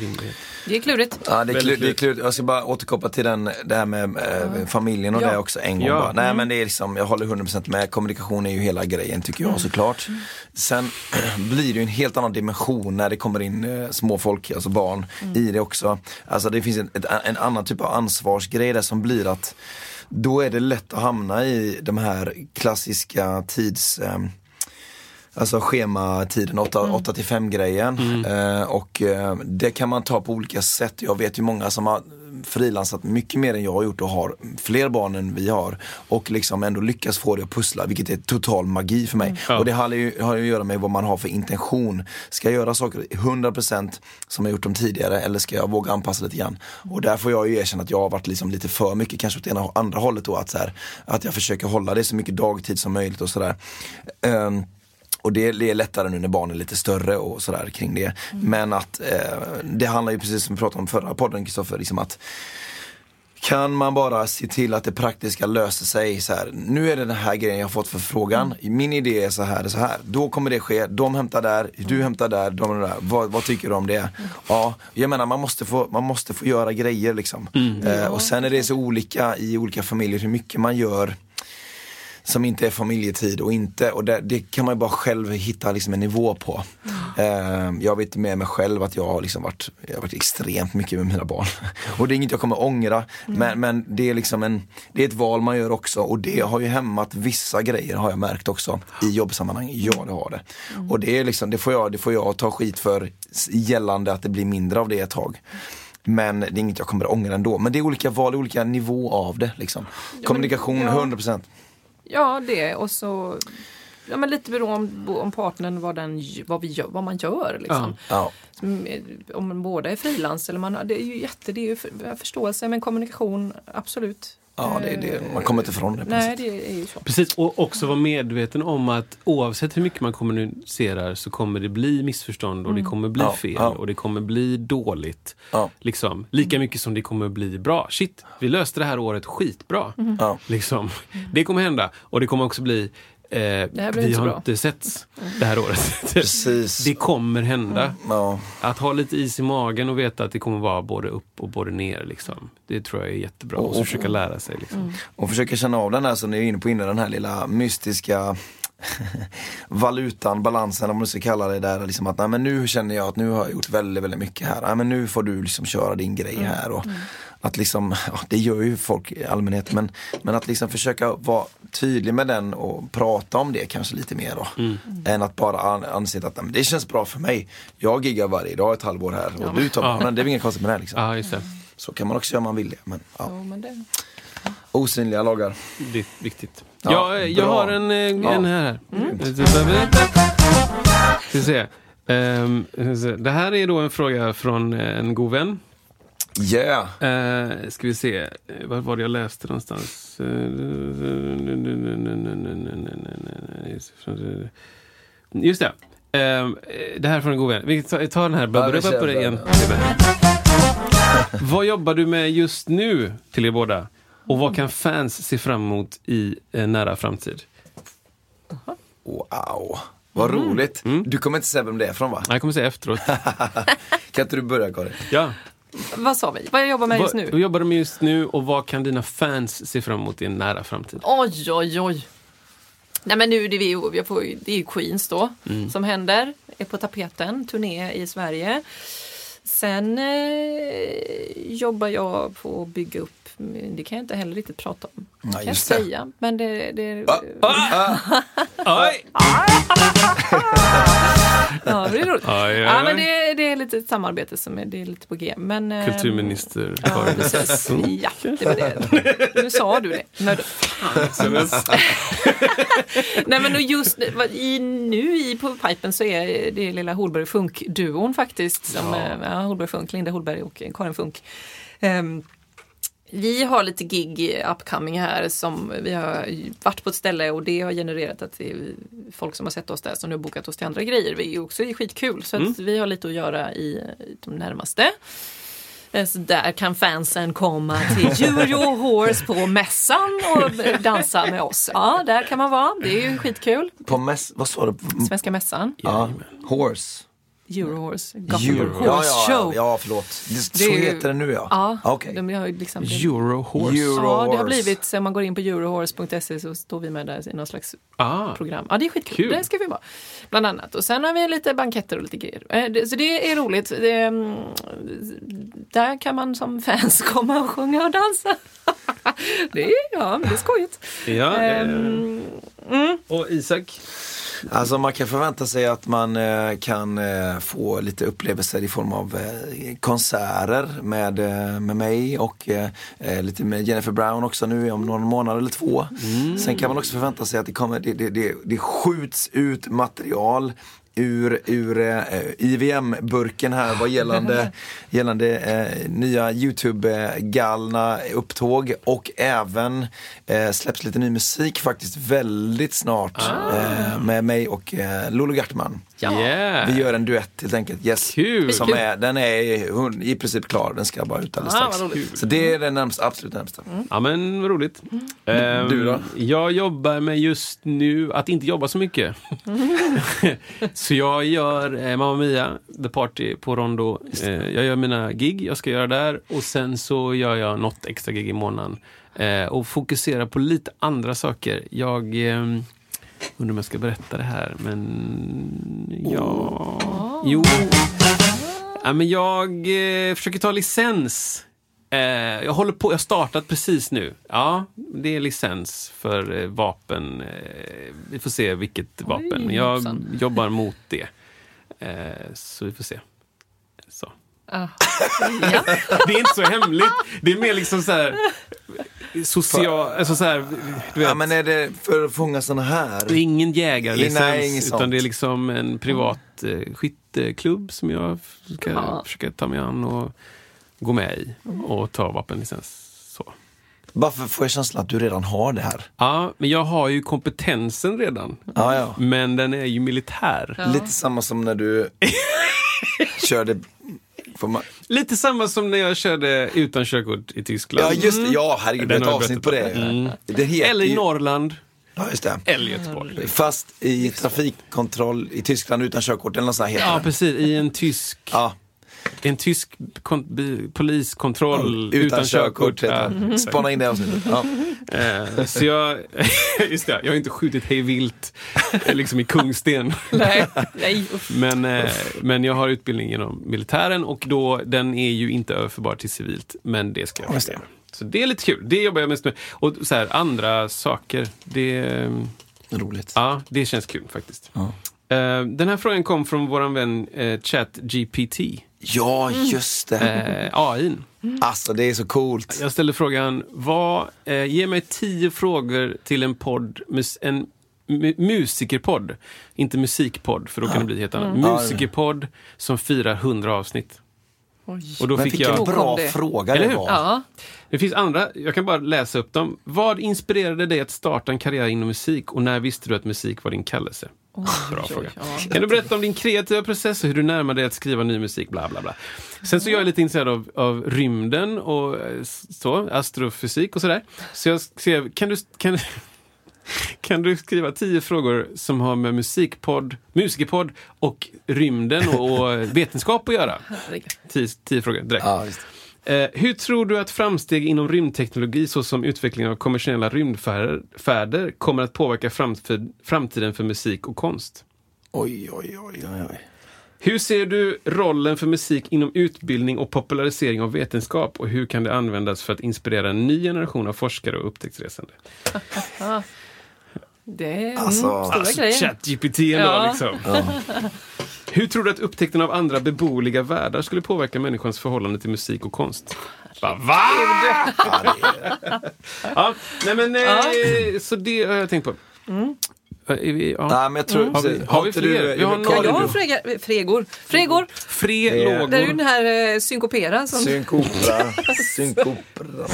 rimlighet.
Det är klurigt.
Ja, det är, klur, det är
klurigt.
klurigt. Jag ska bara återkoppla till den, det här med eh, familjen och
Ja.
det också en gång
Ja.
bara. Nej men det är liksom, jag håller 100% med. Kommunikation är ju hela grejen tycker jag såklart. Sen blir det ju en helt annan dimension när det kommer in eh, små folk, alltså barn, i det också. Alltså det finns en, ett, en annan typ av ansvarsgrej där som blir att då är det lätt att hamna i de här klassiska tids ehm, Alltså schematiden, 8 till 5 grejen. Eh, och eh, det kan man ta på olika sätt. Jag vet ju många som har frilansat mycket mer än jag har gjort och har fler barn än vi har. Och liksom ändå lyckas få det att pussla, vilket är total magi för mig.
Ja.
Och det har ju, har ju att göra med vad man har för intention. Ska jag göra saker 100% som jag gjort dem tidigare eller ska jag våga anpassa lite grann? Och där får jag ju erkänna att jag har varit liksom lite för mycket, kanske åt ena andra hållet då. Att, så här, att jag försöker hålla det så mycket dagtid som möjligt och sådär. Ehm, och det, är lättare nu när barnen är lite större och sådär kring det. Men att eh, det handlar ju precis som vi pratade om förra podden Kristoffer, liksom att kan man bara se till att det praktiska löser sig så här. Nu är det den här grejen jag fått för frågan. Min idé är så här, så här. Då kommer det ske. De hämtar där, du hämtar där, de där. Vad, vad tycker du om det? Ja, jag menar man måste få, man måste få göra grejer liksom. Eh, och sen är det så olika i olika familjer hur mycket man gör som inte är familjetid och inte, och det, det kan man ju bara själv hitta liksom en nivå på. Eh, jag vet med mig själv att jag har liksom varit, jag har varit extremt mycket med mina barn. och det är inget jag kommer ångra, men, men det är liksom en, det är ett val man gör också och det har ju hämmat vissa grejer har jag märkt också i jobbsammanhang. Ja det har det. Och det är liksom, det får jag, det får jag ta skit för gällande att det blir mindre av det ett tag. Men det är inget jag kommer ångra ändå. Men det är olika val, olika nivå av det. Liksom. Kommunikation,
ja.
100%.
Ja, det och så ja, men lite beroende om, om partnern vad, den, vad, vi gör, vad man gör. Liksom.
Ja.
Som, eh, Om båda är frilans eller man, det är ju jätte, det är ju för, förståelse men kommunikation, absolut.
Ja, det det. Man kommer inte ifrån det.
Nej, det är ju så.
Precis, och också vara medveten om att oavsett hur mycket man kommunicerar så kommer det bli missförstånd och det kommer bli
Ja,
fel
ja.
och det kommer bli dåligt.
Ja.
Liksom, lika mycket som det kommer bli bra. Shit, vi löste det här året skitbra.
Ja.
Liksom. Det kommer hända och det kommer också bli eh,
blir
vi har
bra.
inte setts det här året.
Precis.
Det kommer hända.
Ja.
Att ha lite is i magen och veta att det kommer vara både upp och både ner. Liksom. Det tror jag är jättebra. Och så försöka lära sig. Liksom.
Och försöka känna av den här som ni är inne på innan, den här lilla mystiska valutan, balansen om man ska kalla det där. Liksom att nej, men nu känner jag att nu har jag gjort väldigt, väldigt mycket här. Nej, men nu får du liksom köra din grej här. Och att liksom, ja, det gör ju folk i allmänhet. Men, men att liksom försöka vara tydlig med den och prata om det kanske lite mer då. Än att bara an, anse att men det känns bra för mig. Jag giggar varje dag ett halvår här och du tar barnen. Det är inget konstigt med det. Liksom.
Ja, just det.
Så kan man också göra om man vill det. Men, ja.
Ja, men det.
Osynliga lagar.
Det är viktigt.
Ja,
Ja, jag, jag
bra.
har en, eh, en här.
Mm.
Ska vi se. Ehm, det här är då en fråga från eh, en god vän.
Yeah!
Uh, ska vi se, Eh, vad var det jag läste någonstans? Just det. Ehm, det här är från en god vän. Vi tar, tar den här. Igen. Vad jobbar du med just nu till er båda? Och vad kan fans se fram emot i en nära framtid?
Wow, vad roligt. Du kommer inte säga vem det är från va?
Jag kommer säga efteråt.
Kan inte du börja Karin?
Ja.
Vad sa vi? Vad jag jobbar med just
Vad, vad
nu?
jobbar du med just nu och vad kan dina fans se fram emot i en nära framtid?
Oj, oj, oj. Nej men nu det är ju, jag får, det är ju Queens då som händer. Är på tapeten, turné i Sverige. Sen eh, jobbar jag på att bygga upp, det kan jag inte heller riktigt prata om.
Nej,
kan jag
just det.
säga. Men det, det,
Oj!
ja, det är roligt. Ja,
oj.
men det, det är lite ett samarbete som är, det är lite på G. Men, eh,
Kulturminister
Ja,
Karin.
precis. Ja, det var det. Nu sa du det. Men, Nej men just i, nu i på pipen så är det lilla Holberg Funk-duon faktiskt. Som, ja. Ja, Holberg Funk, Linda Holberg och Karin Funk. Ehm, vi har lite gig upcoming här som vi har varit på ett ställe och det har genererat att det är folk som har sett oss där som nu har bokat oss till andra grejer. Det är också skitkul så att vi har lite att göra i, de närmaste. Eh, Så där kan fansen komma till Euro Horse på mässan och dansa med oss. Ja, där kan man vara. Det är ju skitkul.
På mäss, vad sa du?
Svenska mässan.
Ja, horse.
Euro Horse. Gothenburg
Euro.
Horse
Ja, ja,
Show.
ja, förlåt. Det,
Det
så
ju-
heter det nu ja.
Ja,
Okej.
de har ju liksom...
Euro Horse.
Euro
Ja, det har blivit, så om man går in på eurohorse.se så står vi med där i någon slags
Ah.
program. Ja, det är skitkul.
Kul.
Det ska vi vara. Bland annat. Och sen har vi lite banketter och lite grejer. Eh, det- Så det är roligt. Det, mm, där kan man som fans komma och sjunga och dansa. Det är, ja, det är skojigt.
Ja, eh,
Ehm,
och Isak?
Alltså man kan förvänta sig att man eh, kan eh, få lite upplevelser i form av eh, konserter med, med mig och lite med Jennifer Brown också nu om någon månad eller två. Sen kan man också förvänta sig att det, kommer, det, det, det, det skjuts ut material ur, ur eh, IVM-burken här vad gällande, gällande eh, nya YouTube-galna upptåg och även eh, släpps lite ny musik faktiskt väldigt snart eh, med mig och eh, Lolo Gartman.
Yeah.
Vi gör en duett helt enkelt. Yes.
Kul.
Som är, den är hon- i princip klar, den ska bara ut alldeles
Ah,
strax. Så det är den närmsta, absolut närmsta.
Ja men vad roligt. Ehm,
Du då?
Jag jobbar med just nu att inte jobba så mycket. så jag gör eh, Mamma Mia, The Party på Rondo. Eh, jag gör mina gig jag ska göra där och sen så gör jag något extra gig i månaden. Eh, och fokuserar på lite andra saker. Jag eh, undrar om jag ska berätta det här men ja... Jo. Ja, men jag eh, försöker ta licens. Eh, jag håller på, jag har startat precis nu. Ja, det är licens för eh, vapen. Eh, vi får se vilket vapen. Men Jag
hoppsan.
jobbar mot det. Eh, så vi får se. Så.
ah, ja.
Det är inte så hemligt. Det är mer liksom så här social, alltså så här, du vet.
Ja, men är det för att fånga sådana här?
Det är ingen jägarlicens,
Nej, inget
utan
sånt.
det är liksom en privat eh, skytteklubb som jag ska
Ja.
försöka ta mig an och gå med i och ta vapenlicens. Så.
Varför får jag känslan att du redan har det här?
Ja, men jag har ju kompetensen redan.
Ja, ja.
Men den är ju militär.
Lite samma som när du körde...
Lite samma som när jag körde utan körkort i Tyskland.
Ja just det, ja herregud, det är ett
har jag
avsnitt på det.
Mm.
det heter
Eller i Norrland,
Ja just det.
eller Göteborg.
Fast i trafikkontroll i Tyskland utan körkort eller något sånt här heter
Ja, precis. I en tysk,
Ja,
en tysk poliskontroll
utan,
utan,
körkort
körkort.
det. Spana in det avsnittet. Ja.
Eh, så jag, just det, jag har inte skjutit hej vilt eh, liksom i Kungsten.
Nej, nej.
Men, eh, men jag har utbildning inom militären och då, den är ju inte överförbar till civilt. Men det ska jag
Just det.
göra. Så det är lite kul. Det jobbar jag mest med. Och så här, andra saker. Det,
Roligt.
ja, det känns kul faktiskt.
Ja.
Eh, den här frågan kom från vår vän ChatGPT.
Ja, just det.
Eh, AI.
Alltså det är så coolt.
Jag ställde frågan, vad, eh, ge mig tio frågor till en podd, mus, en mu- musikerpodd. Inte musikpodd, för då kan det bli helt annat. Musikerpodd som firar 100 avsnitt.
Oj.
Och då
Men
fick
vilken
jag...
Bra
det.
fråga
Eller
det
hur?
var.
Ja,
Det finns andra, jag kan bara läsa upp dem. Vad inspirerade dig att starta en karriär inom musik och när visste du att musik var din kallelse? Bra
oj,
fråga.
ja.
Kan du berätta om din kreativa process och hur du närmar dig att skriva ny musik? Bla, bla, bla. Sen så är jag lite intresserad av, av rymden och eh, så, astrofysik och sådär. Så jag skrev, kan du, kan, kan du skriva tio frågor som har med musikpodd, musikerpodd och rymden och, och vetenskap att göra? Tio, tio frågor direkt.
Ja, visst.
Eh, hur tror du att framsteg inom rymdteknologi såsom utvecklingen av kommersiella rymdfärder färder, kommer att påverka framtid, framtiden för musik och konst?
Oj, oj, oj, oj, oj.
Hur ser du rollen för musik inom utbildning och popularisering av vetenskap och hur kan det användas för att inspirera en ny generation av forskare och upptäcktsresande?
Det är
Alltså,
mm, stora
Alltså,
grejer.
ChatGPT ändå
Ja.
liksom. Hur tror du att upptäckten av andra beboeliga världar skulle påverka människans förhållande till musik och konst? Va? Va? ja, nej men, eh, så det har jag tänkt på. Eh, är vi, ja.
Nej, men jag tror...
Har vi- har vi fler?
du-
Vi har
Ja, jag har frega, fregor. Fregor.
Fre
Det är-
lågor.
Det är ju den här eh, synkopera som...
Synkopera. Synkopera.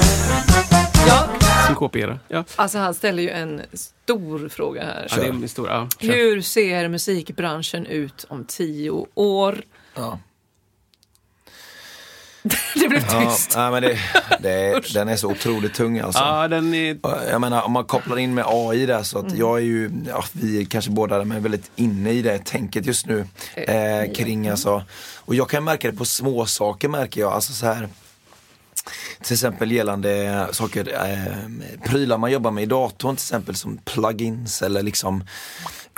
Ja,
Synkopera. Ja.
alltså han ställer ju en stor fråga här.
Ja, det är min stora. Ja.
Hur ser musikbranschen ut om tio år?
Ja.
det blev
Ja,
tyst.
nej, men det, det, den är så otroligt tung alltså.
Ja, den är...
Jag menar om man kopplar in med AI där så att
Mm.
jag är ju, ja, vi är kanske båda men väldigt inne i det tänket just nu. Eh, kring alltså, och jag kan märka det på små saker märker jag, alltså så här till exempel gällande saker, eh, prylar man jobbar med i datorn till exempel som plugins eller liksom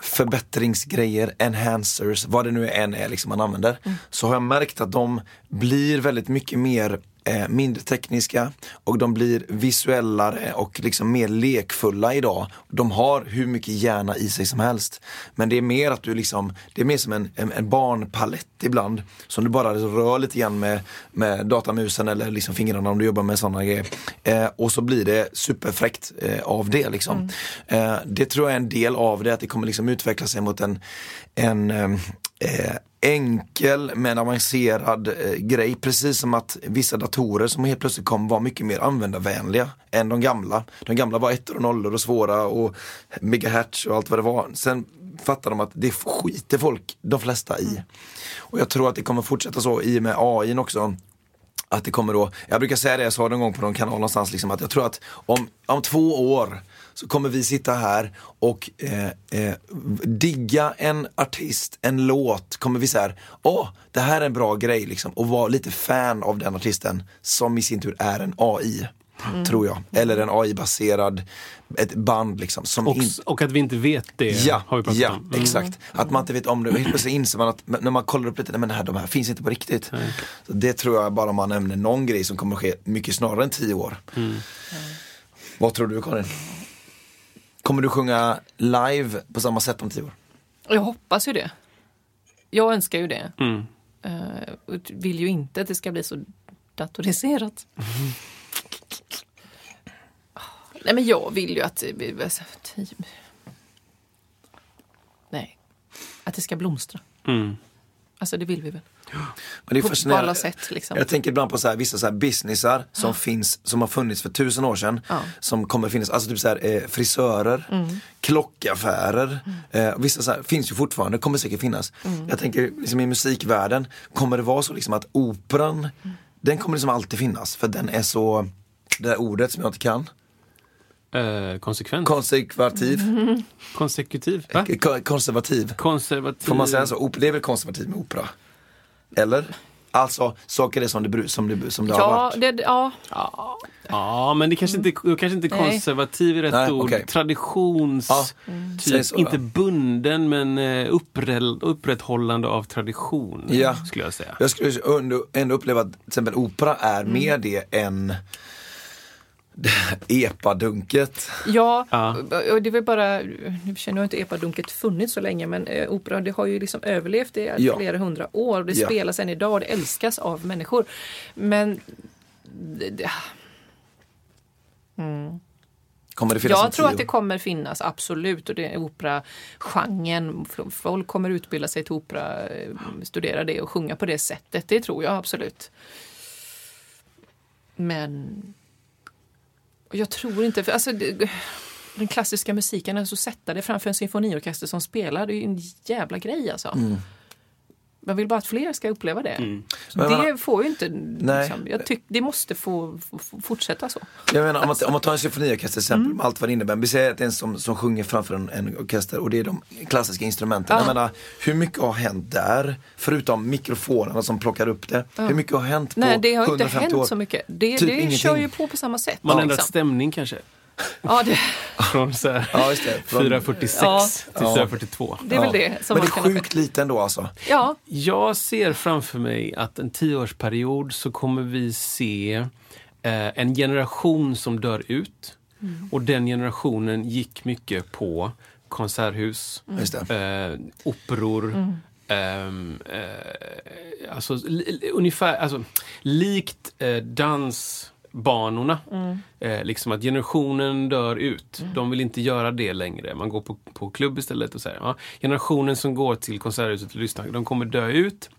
förbättringsgrejer, enhancers, vad det nu än är liksom man använder. Så har jag märkt att de blir väldigt mycket mer eh, mindre tekniska och de blir visuellare och liksom mer lekfulla idag. De har hur mycket hjärna i sig som helst. Men det är mer att du liksom, det är mer som en, en, en barnpalett ibland. Som du bara rör lite grann med, med datamusen eller liksom fingrarna om du jobbar med sådana grejer. Eh, och så blir det superfräckt eh, av det liksom. Eh, det tror jag är en del av det, att det kommer liksom utveckla sig mot en, en eh, eh, enkel men avancerad eh, grej. Precis som att vissa datorer som helt plötsligt kom var mycket mer användarvänliga än de gamla. De gamla var ettor och nollor och svåra och megahertz och allt vad det var. Sen fattar de att det skiter folk, de flesta i. Och jag tror att det kommer fortsätta så i och med AI också att det kommer då, jag brukar säga det, jag sa det en gång på någon kanal någonstans, liksom, att jag tror att om, om två år så kommer vi sitta här och eh, eh, digga en artist, en låt, kommer vi säga, åh, det här är en bra grej liksom, och vara lite fan av den artisten som i sin tur är en AI. Tror jag. Eller en AI-baserad, ett band liksom. Som
Och,
in-
och att vi inte vet det
Ja,
har vi pratat
ja
om. Mm.
exakt. Att man inte vet om det. Helt plötsligt inser man att när man kollar upp lite, nej men det här, de här finns inte på riktigt. Så det tror jag bara man nämner någon grej som kommer ske mycket snarare än tio år.
Mm.
Vad tror du Karin? Kommer du sjunga live på samma sätt om tio år?
Jag hoppas ju det. Jag önskar ju det.
Mm.
Och vill ju inte att det ska bli så datoriserat. Nej, men jag vill ju att... alltså, team- Nej. Att det ska blomstra.
Mm.
Alltså det vill vi väl?
Men det är
På, alla sätt liksom.
Jag tänker ibland på så här, vissa så här businessar som finns, som har funnits för tusen år sedan.
Ja.
Som kommer finnas, alltså typ så här, eh, frisörer,
Mm.
klockaffärer. Eh, vissa så här, finns ju fortfarande, kommer säkert finnas.
Mm.
Jag tänker liksom i musikvärlden, kommer det vara så liksom att operan,
Mm.
den kommer liksom alltid finnas. För den är så, det där ordet som jag inte kan.
Eh, konsekvent.
Konservativ.
Konsekutiv. Va?
Ko- Konservativ.
Konservativ.
Får man säga så? Det är väl konservativ med opera? Eller? Alltså, saker är som det, bru- som det, som det har
Ja,
varit.
det, ja,
Ja, ja, men det kanske inte, då kanske inte konservativ är rätt
Nej,
ord.
okej.
Traditions...
Ja,
Typ,
så,
inte
ja.
bunden men eh, uppräll, upprätthållande av tradition.
Ja.
Skulle jag säga.
Jag skulle ändå, uppleva att till exempel opera är mer det än epadunket.
ja.
Ja.
Och det var bara, nu känner jag inte epadunket funnits så länge men eh, opera det har ju liksom överlevt i
Ja.
flera hundra år. Det
Ja.
spelas än idag och det älskas av människor. Men det, det,
Kommer det finnas
jag tror att det kommer finnas, absolut. Och det är operagenren. Folk kommer utbilda sig till opera, eh, studera det och sjunga på det sättet. Det tror jag absolut. Men och jag tror inte, för alltså, det, den klassiska musiken, alltså sätta det framför en symfoniorkester som spelar, det är ju en jävla grej alltså.
Mm.
Man vill bara att fler ska uppleva det.
Men
Det
man-
får ju inte,
Nej.
liksom, jag tycker det måste få, fortsätta så.
Jag menar, om, man, om man tar en symfoniorkester till exempel, med allt vad det innebär. Vi säger att det är en som, som sjunger framför en, en orkester och det är de klassiska instrumenten.
Ja.
Jag menar, hur mycket har hänt där? Förutom mikrofonerna som plockar upp det. Hur mycket har hänt på
Nej, det har inte
150
hänt
år?
så mycket. Det,
Typ
det kör ju på på samma sätt.
Man har
liksom.
ändrat stämning kanske.
Ja, det,
Från så här
Ja, just det. Från-
446
Ja.
till
Ja.
442.
det är väl det som
Men det
man
är sjukt lite ändå alltså.
Ja,
Jag ser framför mig att en tioårsperiod så kommer vi se eh, en generation som dör ut. Och den generationen gick mycket på konserthus,
det.
eh, operor. ehm, eh, alltså, li, ungefär, alltså, likt eh, dansbanorna. Eh, liksom att generationen dör ut. De vill inte göra det längre. Man går på, på klubb istället. och här, ja. Generationen som går till konserthuset och lyssnar, de kommer dö ut.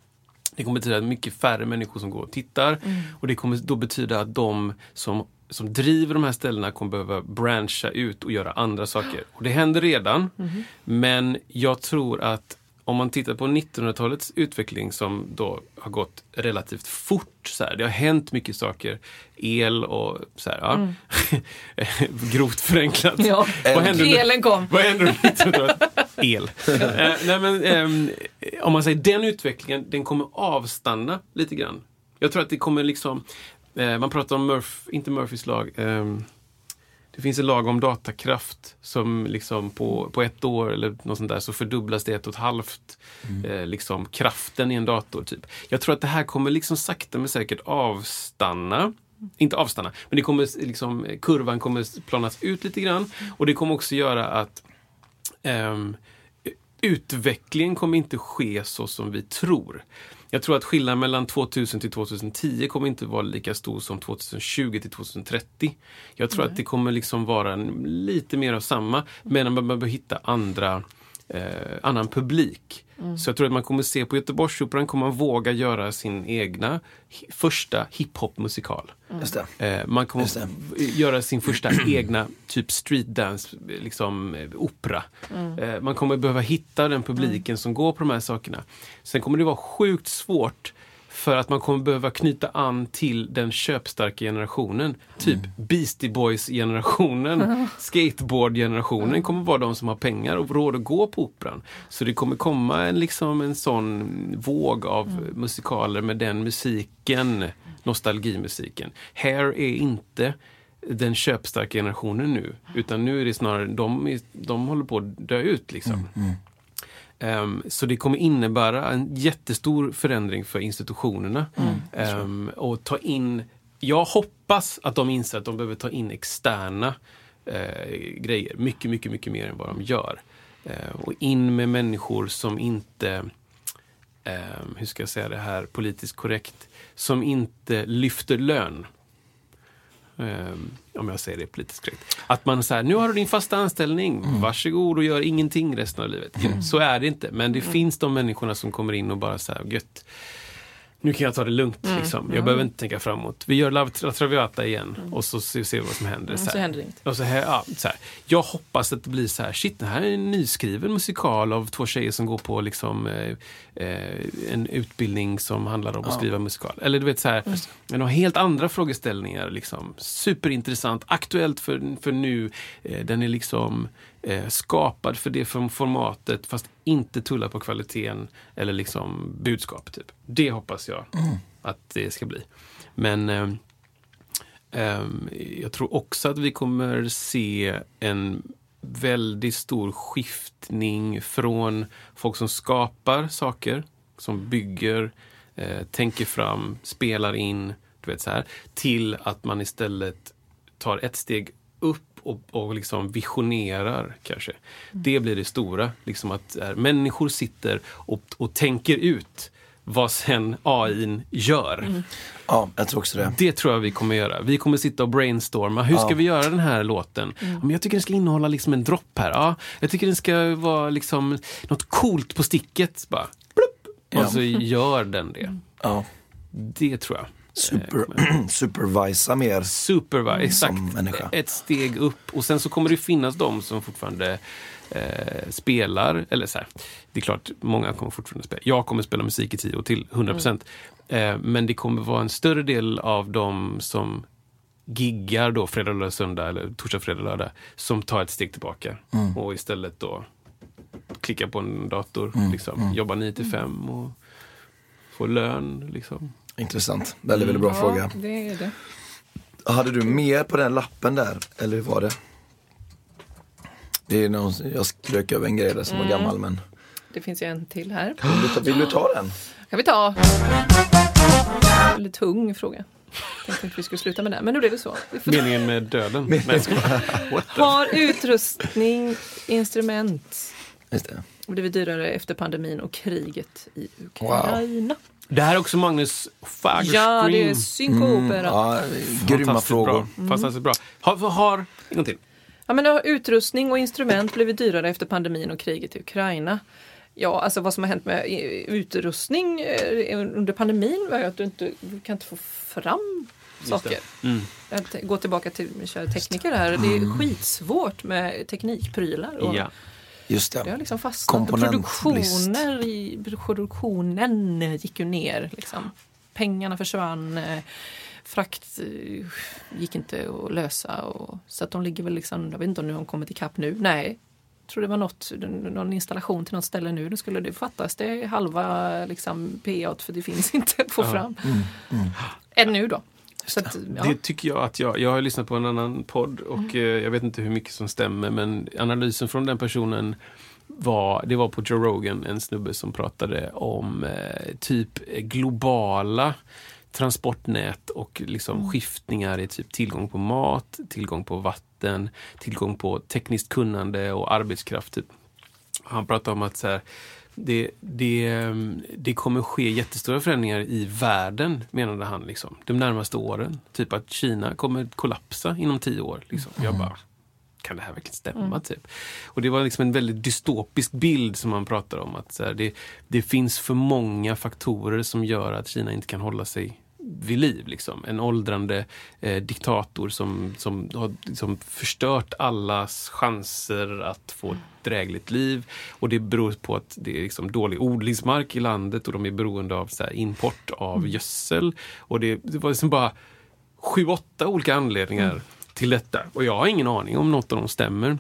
Det kommer betyda att mycket färre människor som går och tittar. Och det kommer då betyda att de som, som driver de här ställena kommer behöva branscha ut och göra andra saker. Och det händer redan. Men jag tror att om man tittar på 1900-talets utveckling som då har gått relativt fort. Så här, det har hänt mycket saker. El och så här, ja. grovt förenklat.
Ja,
Vad under-
elen kom.
Vad 1900-talet? El. Eh, nej, men, ehm, om man säger den utvecklingen, den kommer avstanna lite grann. Jag tror att det kommer liksom, eh, man pratar om Murph, inte Murphys lag, ehm, det finns en lag om datakraft som liksom på, på ett år eller något sånt där så fördubblas det ett och ett halvt eh, liksom kraften i en dator. typ. Jag tror att det här kommer liksom sakta men säkert avstanna. Inte avstanna, men det kommer liksom, kurvan kommer planas ut lite grann. Och det kommer också göra att ehm, utvecklingen kommer inte ske så som vi tror. Jag tror att skillnaden mellan 2000 till 2010 kommer inte vara lika stor som 2020 till 2030. Jag tror att det kommer liksom vara lite mer av samma, men man behöver hitta andra eh, annan publik. Så jag tror att man kommer se på Göteborgsoperan kommer man våga göra sin egna hi- första hiphop-musikal.
Det.
Eh, man kommer
Just det.
v- göra sin första egna typ street dance, liksom eh, opera. Eh, man kommer behöva hitta den publiken som går på de här sakerna. Sen kommer det vara sjukt svårt för att man kommer behöva knyta an till den köpstarka generationen. Typ Beastie Boys-generationen, skateboard-generationen kommer vara de som har pengar och råd att gå på operan. Så det kommer komma en, liksom en sån våg av musikaler med den musiken, nostalgimusiken. Hair är inte den köpstarka generationen nu, utan nu är det snarare, de, de håller på att dö ut. Liksom. Ehm, så det kommer innebära en jättestor förändring för institutionerna. Ehm, och ta in, jag hoppas att de inser att de behöver ta in externa eh, grejer. Mycket, mycket, mycket mer än vad de gör. Eh, och in med människor som inte, ehm, hur ska jag säga det här politiskt korrekt, som inte lyfter lön. Ehm, om jag säger det politiskt korrekt. Att man säger, nu har du din fasta anställning, varsågod och gör ingenting resten av livet. Så är det inte, men det finns de människorna som kommer in och bara säger, gött, nu kan jag ta det lugnt. Liksom. Jag behöver inte tänka framåt. Vi gör La Traviata igen och så ser vi vad som händer.
Så
här.
händer.
Och så här, ja, så här. Jag hoppas att det blir så här, shit, det här är en nyskriven musikal av två tjejer som går på liksom, eh, eh, en utbildning som handlar om att skriva musikal. Eller du vet så här, har helt andra frågeställningar. Liksom. Superintressant, aktuellt för, för nu. Eh, den är liksom eh, skapad för det form- formatet fast inte tullar på kvaliteten eller liksom budskap. Typ. Det hoppas jag att det ska bli. Men eh, Ehm, jag tror också att vi kommer se en väldigt stor skiftning från folk som skapar saker, som bygger, eh, tänker fram, spelar in, du vet så här, till att man istället tar ett steg upp och, och liksom visionerar kanske. Det blir det stora. Liksom att eh, människor sitter och, och tänker ut vad sen AI gör.
Ja, jag tror också det.
Det tror jag vi kommer göra. Vi kommer sitta och brainstorma. Hur ska vi göra den här låten? Ja, men jag tycker den ska innehålla liksom en dropp här. Ja, jag tycker den ska vara liksom något coolt på sticket. Bara, plupp,
Ja.
Och så gör den det.
Ja.
Det tror jag.
Super, supervisa mer.
Superva, exakt. Ett steg upp. Och sen så kommer det finnas de som fortfarande eh, spelar. Eller så här, det är klart, många kommer fortfarande spela. Jag kommer spela musik i tio år till, 100 procent. Eh, men det kommer vara en större del av de som giggar då fredag, lördag, söndag eller torsdag, fredag, lördag. Som tar ett steg tillbaka och istället då klickar på en dator. Liksom, Jobbar 9 till 5 och får lön. Liksom.
Intressant. Väldigt, väldigt bra fråga.
det är det.
Hade du mer på den lappen där, eller hur var det? Det är någon, jag strök över en grej där som var gammal men
Det finns ju en till här.
vill du ta, vill du ta den?
kan vi ta. Väldigt tung fråga. Tänkte inte vi skulle sluta med det, men nu blev det så.
Meningen med döden.
Har utrustning, instrument
Just det.
blivit dyrare efter pandemin och kriget i Ukraina?
Det här är också Magnus Fagerström.
Ja, det är synkopera.
Ja, grymma frågor.
Bra. Fantastiskt bra. Har, har en gång till.
Ja, men har utrustning och instrument blivit dyrare efter pandemin och kriget i Ukraina? Ja, alltså vad som har hänt med utrustning eh, under pandemin var ju att du inte du kan inte få fram saker.
Mm.
Jag t- går tillbaka till min kära tekniker här. Det är skitsvårt med teknikprylar. Och
Ja.
Just det.
Det har liksom fastnat. Produktioner i, produktionen gick ju ner. Liksom. Pengarna försvann. eh, Frakt eh, gick inte att lösa. Och, så att de ligger väl liksom, jag vet inte om nu har de kommit ikapp nu. Nej. Jag tror det var något, någon installation till något ställe nu. Då skulle det fattas det halva liksom, P8 för det finns inte att få fram. Än nu då. Så att, ja.
Det tycker jag att jag, jag har lyssnat på en annan podd och
Mm.
eh, jag vet inte hur mycket som stämmer men analysen från den personen var, det var på Joe Rogan, en snubbe som pratade om eh, typ globala transportnät och liksom
Mm.
skiftningar i typ tillgång på mat, tillgång på vatten, tillgång på tekniskt kunnande och arbetskraft. Typ. Han pratade om att så här, det, det, ehm, det kommer ske jättestora förändringar i världen, menade han, liksom, de närmaste åren. Typ att Kina kommer kollapsa inom tio år. Liksom. Jag bara, kan det här verkligen stämma? Typ? Och det var liksom en väldigt dystopisk bild som han pratade om. att så här, det, det finns för många faktorer som gör att Kina inte kan hålla sig vid liv. Liksom. En åldrande eh, diktator som, som har liksom förstört allas chanser att få ett drägligt liv. Och det beror på att det är liksom dålig odlingsmark i landet och de är beroende av här, import av gödsel. Och det, det var liksom bara sju, åtta olika anledningar till detta. Och jag har ingen aning om något av dem stämmer.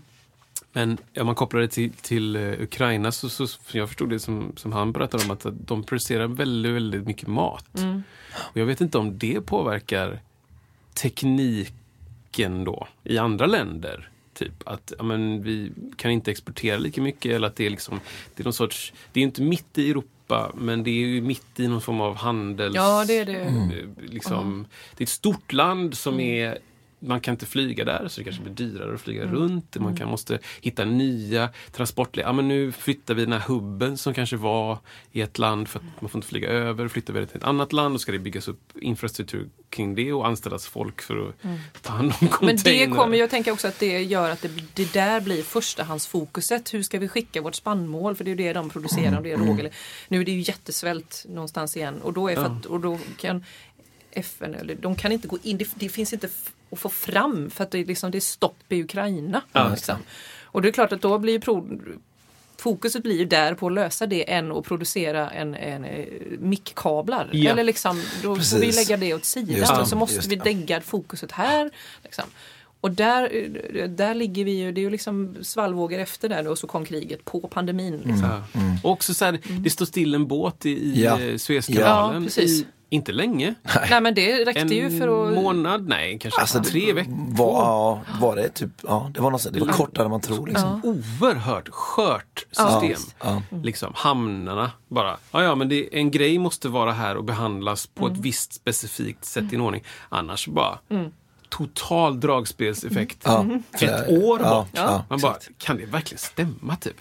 Men om man kopplar det till, till eh, Ukraina så, så jag förstod det som, som han berättade om att de producerar väldigt, väldigt mycket mat. Och jag vet inte om det påverkar tekniken då i andra länder. Typ att ja, men, vi kan inte exportera lika mycket eller att det är liksom, det är någon sorts, det är inte mitt i Europa men det är ju mitt i någon form av handels...
Ja, det är det.
eh, Liksom, Det är ett stort land som
Mm.
är man kan inte flyga där så det kanske blir dyrare att flyga
Mm.
runt. Man kan, måste hitta nya transportleder. Ja, men nu flyttar vi den här hubben som kanske var i ett land för att man får inte flyga över. Flyttar vi det till ett annat land och ska det byggas upp infrastruktur kring det och anställas folk för att ta hand om
Mm. Men
containrar.
det kommer jag tänka också att det gör att det, det där blir förstahandsfokuset. Hur ska vi skicka vårt spannmål? För det är ju det de producerar. Och det är råg, nu är det ju jättesvält någonstans igen. Och då, är för att, och då kan FN, eller de kan inte gå in, det, det finns inte att få fram för att det är, liksom, det är stopp i Ukraina. liksom. Och det är klart att då blir pro, Fokuset blir där på att lösa det än att producera en, en, eh, mickkablar.
Ja.
Eller liksom, då får vi
Precis.
lägga det åt
Just
sidan.
det,
Och så måste
just
vi
det.
lägga fokuset här. Liksom. Och där, där ligger vi ju, det är ju liksom svallvågor efter där och så kom kriget på pandemin. Liksom.
Ja. Och också så här, det står still en båt i, i
Ja.
Suezkanalen.
Ja, precis.
i, inte länge.
Nej men det räckte
En
ju för att...
månad? Nej, kanske
Alltså,
tre veckor.
Var, ja, var det typ, ja det var något det var kortare än man tror liksom.
oerhört skört system.
Ja.
Liksom hamnarna bara. Ja, ja, men det, en grej måste vara här och behandlas på
Mm.
ett visst specifikt sätt i en ordning. Annars bara total dragspelseffekt.
Ja.
Ett år
Ja,
bort.
ja,
man bara.
Mm.
kan det verkligen stämma? Typ?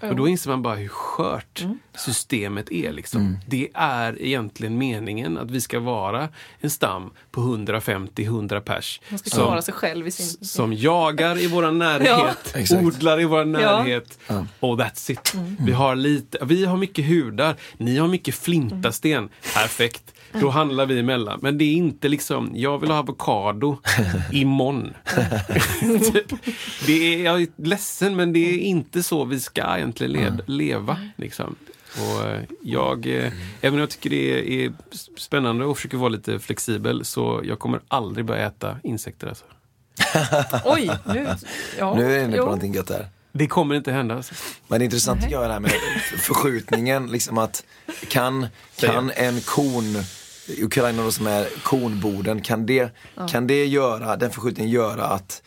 Och då inser man bara hur skört
Mm.
systemet är. Liksom.
Mm.
Det är egentligen meningen att vi ska vara en stam på 150-100 pers.
Man ska
som-
klara sig själv i sin...
som jagar i vår närhet,
Exakt.
odlar i vår närhet.
Ja.
Och that's it. Vi, har lite, vi har mycket hudar, ni har mycket flintasten. Perfekt. Då handlar vi emellan. Men det är inte liksom, jag vill ha avokado imorgon. typ. det är, jag är ledsen men det är inte så vi ska egentligen led, leva. Liksom. Och eh, jag, eh, även om jag tycker det är, spännande och försöker vara lite flexibel så jag kommer aldrig börja äta insekter. Alltså.
Oj! Nu, ja,
Nu är vi inne på
jo.
någonting gött där.
Det kommer inte hända. Alltså.
Men det är intressant tycker jag det här med förskjutningen, liksom att kan, kan en kon, Ukraina då som är konboden, kan det, kan det göra, den förskjutningen göra att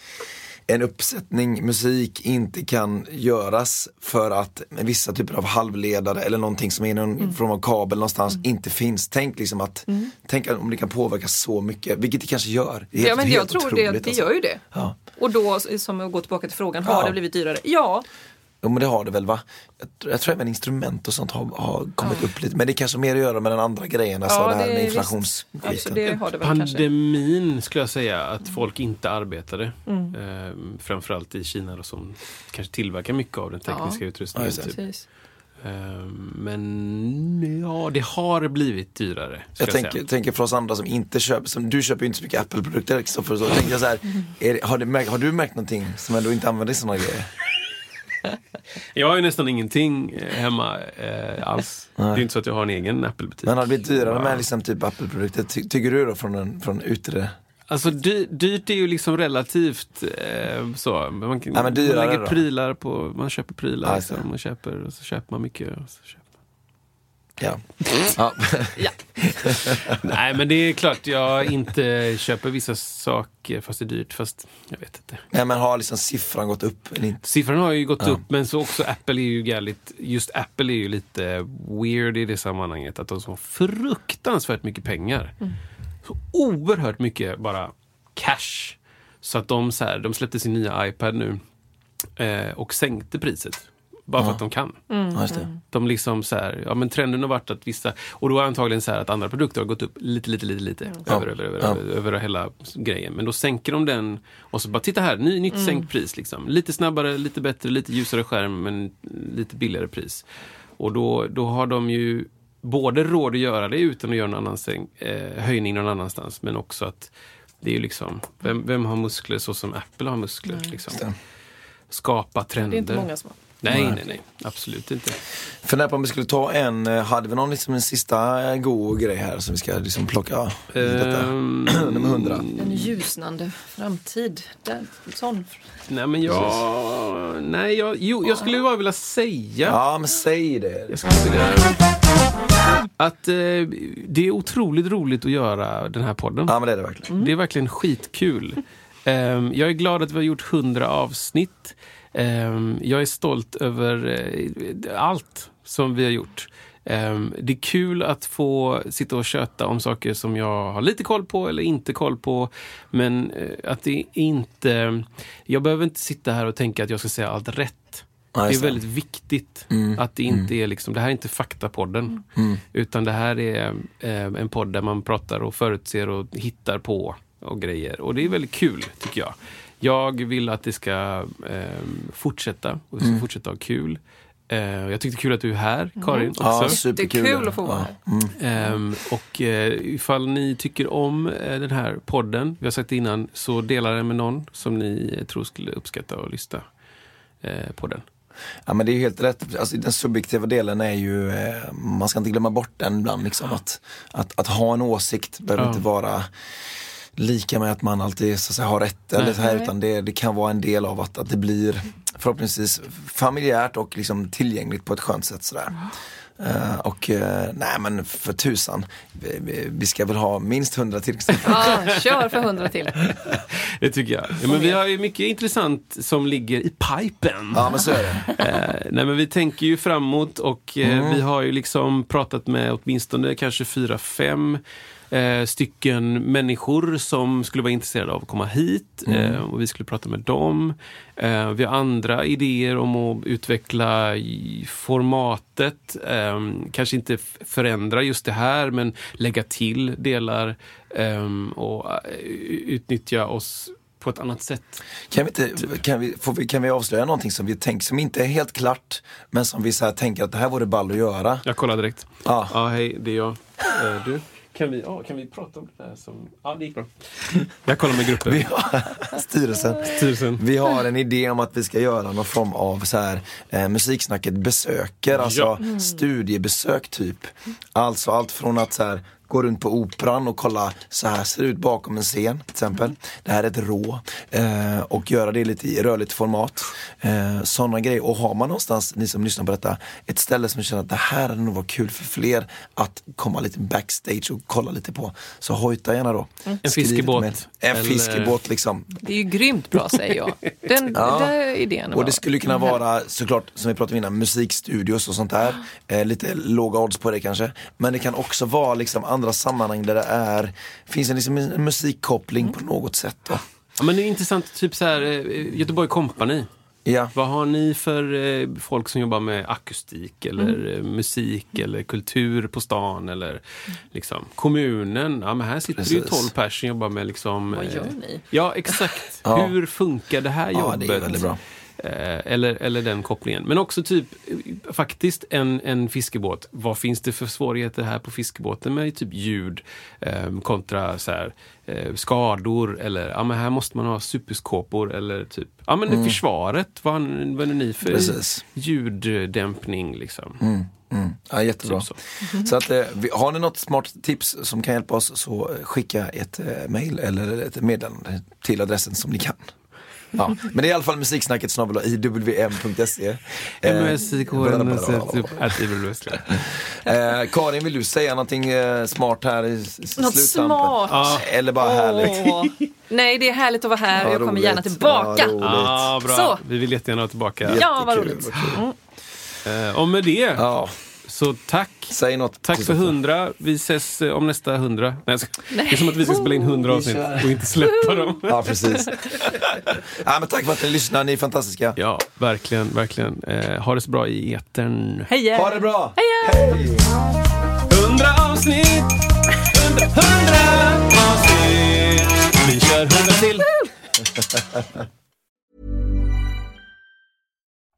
en uppsättning musik inte kan göras för att vissa typer av halvledare eller någonting som är någon
Mm.
form av kabel någonstans inte finns. Tänk liksom att, tänk om det kan påverka så mycket, vilket det kanske gör. Det är
Ja,
helt-
men jag tror det, det
alltså.
gör ju det.
Ja.
Och då, som att gå tillbaka till frågan, har
Ja.
det blivit dyrare? Ja,
Jo men det har det väl va? Jag, tror- jag tror även instrument och sånt har, har kommit upp lite. Men det är kanske mer att göra med den andra grejen, alltså
Ja,
det här
det
med
är
inflationsskiten.
alltså det har det väl kanske.
Pandemin skulle jag säga att folk inte arbetade.
Mm.
Ehm, framförallt i Kina då, som kanske tillverkar mycket av den tekniska
Ja.
utrustningen.
Ja,
typ. Ehm, men ja, det har blivit dyrare. ska
Jag tänker, tänker för oss andra som inte köper, som du köper ju inte så mycket Apple-produkter Kristoffer, så tänker jag så här, är det, har, det, märkt- har du märkt någonting som ändå inte använder sådana grejer?
Jag har ju nästan ingenting eh, hemma eh, alls. Det är inte så att jag har en egen Apple-butik.
Men har det blivit dyrare med liksom typ Apple-produkter? Ty tycker du då från, en, från yttre?
Alltså dy, dyrt är ju liksom relativt eh, så. Man, kan-
Ja,
man lägger
då?
prylar på, man köper prylar liksom, man köper, och så köper man mycket. Och så köper.
Ja. ja.
Nej men det är klart jag inte köper vissa saker fast det är dyrt, fast jag vet inte.
Nej men har liksom siffran gått upp eller inte?
Siffran har ju gått upp men så också Apple är ju jävligt, just Apple är ju lite weird i det sammanhanget att de har fruktansvärt mycket pengar. Så oerhört mycket bara cash. Så att de, så här, de släppte sin nya iPad nu eh, och sänkte priset. Bara för att de kan.
Ja, just det.
De liksom så här, ja men trenden har varit att vissa, och då är antagligen så här att andra produkter har gått upp lite, lite, lite, lite. Över, över, över,
Ja.
över, över hela grejen. Men då sänker de den och så bara, titta här, ny, nytt sänkt pris liksom. Lite snabbare, lite bättre, lite ljusare skärm men lite billigare pris. Och då, då har de ju både råd att göra det utan att göra någon annan säng, eh, höjning någon annanstans. Men också att det är ju liksom, vem, vem har muskler så som Apple har muskler? Liksom. Skapa trender.
Det är inte många som har.
Nej, nej, nej. Absolut inte.
Funderar på om vi skulle ta en, eh, hade vi någon liksom en sista eh, god grej här som vi ska liksom plocka?
Ehm,
Nummer 100.
En ljusnande framtid. Den, sån.
Nej men jag... Nej, jag, jo, jag skulle ju bara vilja säga
Ja men säg det.
jag skulle vilja, att eh, det är otroligt roligt att göra den här podden.
Ja men det är det verkligen.
Det är verkligen skitkul. Ehm, jag är glad att vi har gjort 100 avsnitt. Ehm, jag är stolt över eh, allt som vi har gjort. Ehm, det är kul att få sitta och köta om saker som jag har lite koll på eller inte koll på. Men eh, att det inte... Jag behöver inte sitta här och tänka att jag ska säga allt rätt. Det är väldigt viktigt att det inte är liksom, det här är inte faktapodden. Utan det här är eh, en podd där man pratar och förutser och hittar på och grejer. Och det är väldigt kul tycker jag. Jag vill att det ska eh, fortsätta och vi ska fortsätta ha kul. Eh, jag tyckte kul att du är här, Karin. Också.
Ja,
Det är
superkul.
kul att få vara
Ja.
här.
Ehm, och eh, ifall ni tycker om eh, den här podden, vi har sagt det innan, så dela den med någon som ni eh, tror skulle uppskatta att lyssna eh, på den.
Ja men det är ju helt rätt. Alltså, den subjektiva delen är ju, eh, man ska inte glömma bort den ibland. Liksom, att, att, att ha en åsikt behöver
Ja.
inte vara lika med att man alltid så att säga, har rätt eller så här, utan det, det kan vara en del av att, att det blir förhoppningsvis familjärt och liksom tillgängligt på ett skönt sätt. Sådär. Eh, och eh, nej men för tusan, vi, vi, vi ska väl ha minst 100 till.
Ja, kör för hundra till.
Det tycker jag. Ja, men vi har ju mycket intressant som ligger i pipen.
Ja men så är det.
Eh, nej, men vi tänker ju framåt och
Mm.
vi har ju liksom pratat med åtminstone kanske fyra, fem eh, stycken människor som skulle vara intresserade av att komma hit
Mm.
eh, och vi skulle prata med dem. Eh, vi har andra idéer om att utveckla formatet. Eh, kanske inte förändra just det här men lägga till delar eh, och eh, utnyttja oss på ett annat sätt.
Kan vi, inte, kan, vi, vi, kan vi avslöja någonting som vi tänker, som inte är helt klart, men som vi så tänker att det här vore ball att göra?
Jag kollar direkt.
Ja.
Ja, hej, det är jag. Eh, du? Kan vi, ja, kan vi prata om det där som... Ja, det gick bra. Jag kollar med gruppen.
Vi har, styrelsen.
Styrelsen.
Vi har en idé om att vi ska göra någon form av så här, eh, musiksnacket besöker, alltså
Ja.
studiebesök typ. Alltså allt från att så här, gå runt på operan och kolla, så här ser det ut bakom en scen till exempel. Det här är ett rå. Eh, och göra det lite i rörligt format. Eh, Sådana grejer. Och har man någonstans, ni som lyssnar på detta, ett ställe som känner att det här hade nog varit kul för fler att komma lite backstage och kolla lite på. Så hojta gärna då.
En
Skriv
fiskebåt.
En
eller-
fiskebåt liksom.
Det är ju grymt bra säger jag. Den
Ja.
där idén
Och det skulle kunna vara såklart, som vi pratade om innan, musikstudios och sånt där. Eh, lite låga odds på det kanske. Men det kan också vara liksom andra sammanhang där det är, finns en, liksom en musikkoppling på något sätt. Då.
Ja, men det är intressant, typ så här, eh, Göteborg Company.
Ja.
Vad har ni för eh, folk som jobbar med akustik eller eh, musik eller kultur på stan eller liksom kommunen? Ja, men här sitter det ju
Precis.
12 personer som jobbar med liksom...
Vad gör ni?
Ja, exakt.
Ja.
Hur funkar det här
Ja,
jobbet?
det är väldigt bra.
Eh, eller, eller den kopplingen. Men också typ faktiskt en, en fiskebåt. Vad finns det för svårigheter här på fiskebåten med typ ljud eh, kontra så här, eh, skador eller ja, men här måste man ha superskåpor eller typ ja, men mm. försvaret. Vad, är ni för
Precis.
ljuddämpning liksom?
Mm. Mm. Ja, jättebra. Typ så. så. att, eh, har ni något smart tips som kan hjälpa oss så skicka ett eh, mail eller ett meddelande till adressen som ni kan. Ja, men det är i alla fall musiksnacket snabel iwm.se. Eh, Karin, vill du säga någonting eh, smart här i
Något smart?
Eller bara härligt?
Nej, det är härligt att vara här och jag kommer gärna tillbaka.
Ja, bra. Vi vill jättegärna vara tillbaka.
Ja, vad roligt.
Mm. och med det. Så tack.
Säg något.
Tack för hundra. Vi ses eh, om nästa hundra. Nej, det är som att vi ska spela in hundra avsnitt och inte släppa dem.
ja, precis. ja, men tack för att ni lyssnar. Ni är fantastiska.
Ja, verkligen, verkligen. Eh, ha det så bra i etern.
Hej!
Ha det bra!
Hej!
Hundra avsnitt! Hundra, hundra avsnitt! Vi kör hundra till!